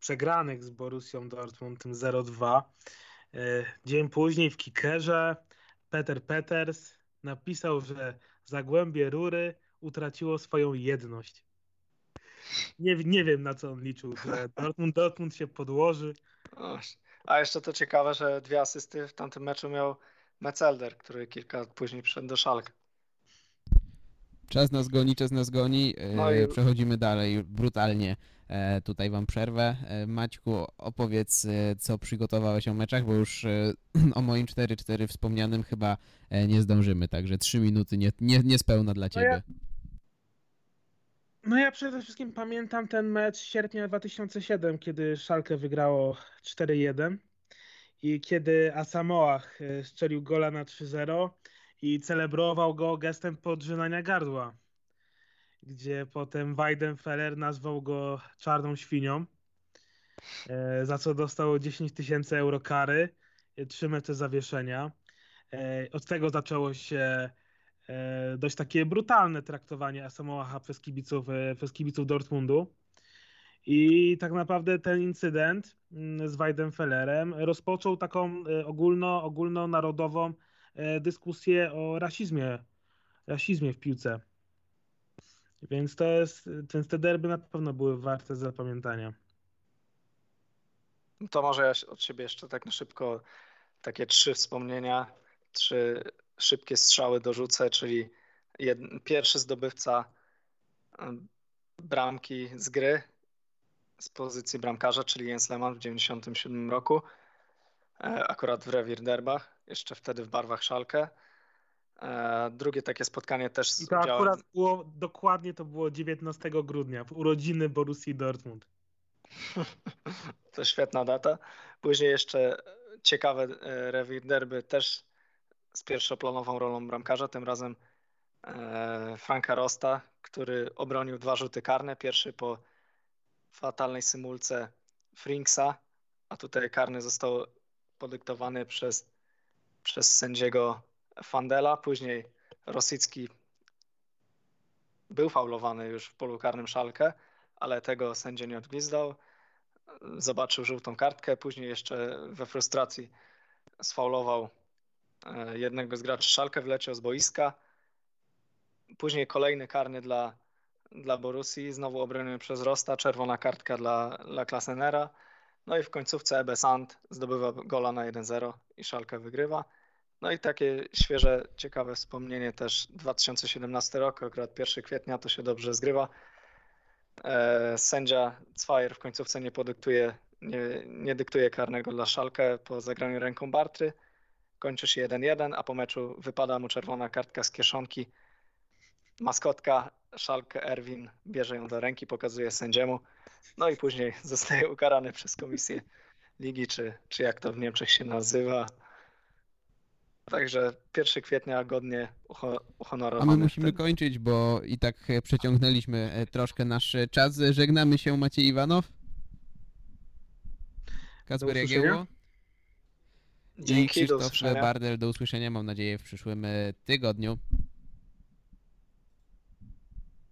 przegranych z Borussią Dortmund, tym 0-2. E, dzień później w Kickerze Peter Peters napisał, że Zagłębie Rury utraciło swoją jedność. Nie, nie wiem na co on liczył, że Dortmund, Dortmund się podłoży. A jeszcze to ciekawe, że dwie asysty w tamtym meczu miał Metzelder, który kilka lat później przyszedł do Szalka. Czas nas goni, czas nas goni. E, No i- Przechodzimy dalej brutalnie. E, Tutaj wam przerwę. E, Maćku, opowiedz, co przygotowałeś o meczach, bo już o moim 4-4 wspomnianym chyba nie zdążymy, także 3 minuty nie, nie, niespełna dla No ja- ciebie. No ja przede wszystkim pamiętam ten mecz sierpnia 2007, kiedy Szalkę wygrało 4-1 i kiedy Asamoah e, strzelił gola na 3-0 i celebrował go gestem podrzynania gardła, gdzie potem Weidenfeller nazwał go czarną świnią, e, za co dostał 10 tysięcy euro kary, 3 mecze zawieszenia. E, Od tego zaczęło się dość takie brutalne traktowanie Asamoaha przez kibiców, e, przez kibiców Dortmundu. I tak naprawdę ten incydent mm, z Weidenfellerem rozpoczął taką e, ogólno, ogólnonarodową e, dyskusję o rasizmie, rasizmie w piłce. Więc to jest, więc te derby na pewno były warte zapamiętania. To może ja od siebie jeszcze tak na szybko takie trzy wspomnienia, trzy szybkie strzały dorzucę, czyli jed, pierwszy zdobywca bramki z gry z pozycji bramkarza, czyli Jens Lehmann w 1997 roku, e, akurat w Rewir Derbach, jeszcze wtedy w barwach Szalkę. E, Drugie takie spotkanie też z I to udziałem... akurat było, dokładnie to było 19 grudnia, w urodziny Borussii Dortmund. To świetna data. Później jeszcze ciekawe e, rewir derby też z pierwszoplanową rolą bramkarza, tym razem e, Franka Rosta, który obronił dwa rzuty karne. Pierwszy po fatalnej symulce Frinksa, a tutaj karny został podyktowany przez, przez sędziego Fandela. Później Rosicki był faulowany już w polu karnym Szalkę, ale tego sędzia nie odgwizdał zobaczył żółtą kartkę, później jeszcze we frustracji sfaulował e, jednego z graczy Szalkę, wleciał z boiska. Później kolejny karny dla, dla Borussii, znowu obroniony przez Rosta, czerwona kartka dla, dla Klasenera. No i w końcówce Ebe Sand zdobywa gola na 1-0 i Szalkę wygrywa. No i takie świeże, ciekawe wspomnienie też 2017 rok, akurat 1 kwietnia to się dobrze zgrywa. E, Sędzia Cwajer w końcówce nie podyktuje, nie, nie dyktuje karnego dla Szalkę po zagraniu ręką Bartry. Kończy się 1-1, a po meczu wypada mu czerwona kartka z kieszonki. Maskotka Szalkę Erwin bierze ją do ręki, pokazuje sędziemu. No i później zostaje ukarany przez komisję ligi, czy, czy jak to w Niemczech się nazywa. Także 1 kwietnia godnie uho- A uhonorowany. my musimy ten- kończyć, bo i tak przeciągnęliśmy e, troszkę nasz czas. Żegnamy się, Maciej Iwanow. Usłyszenia. Jagiełło. Dzięki, do Krzysztof usłyszenia. Bardel. Do usłyszenia, mam nadzieję, w przyszłym e, tygodniu.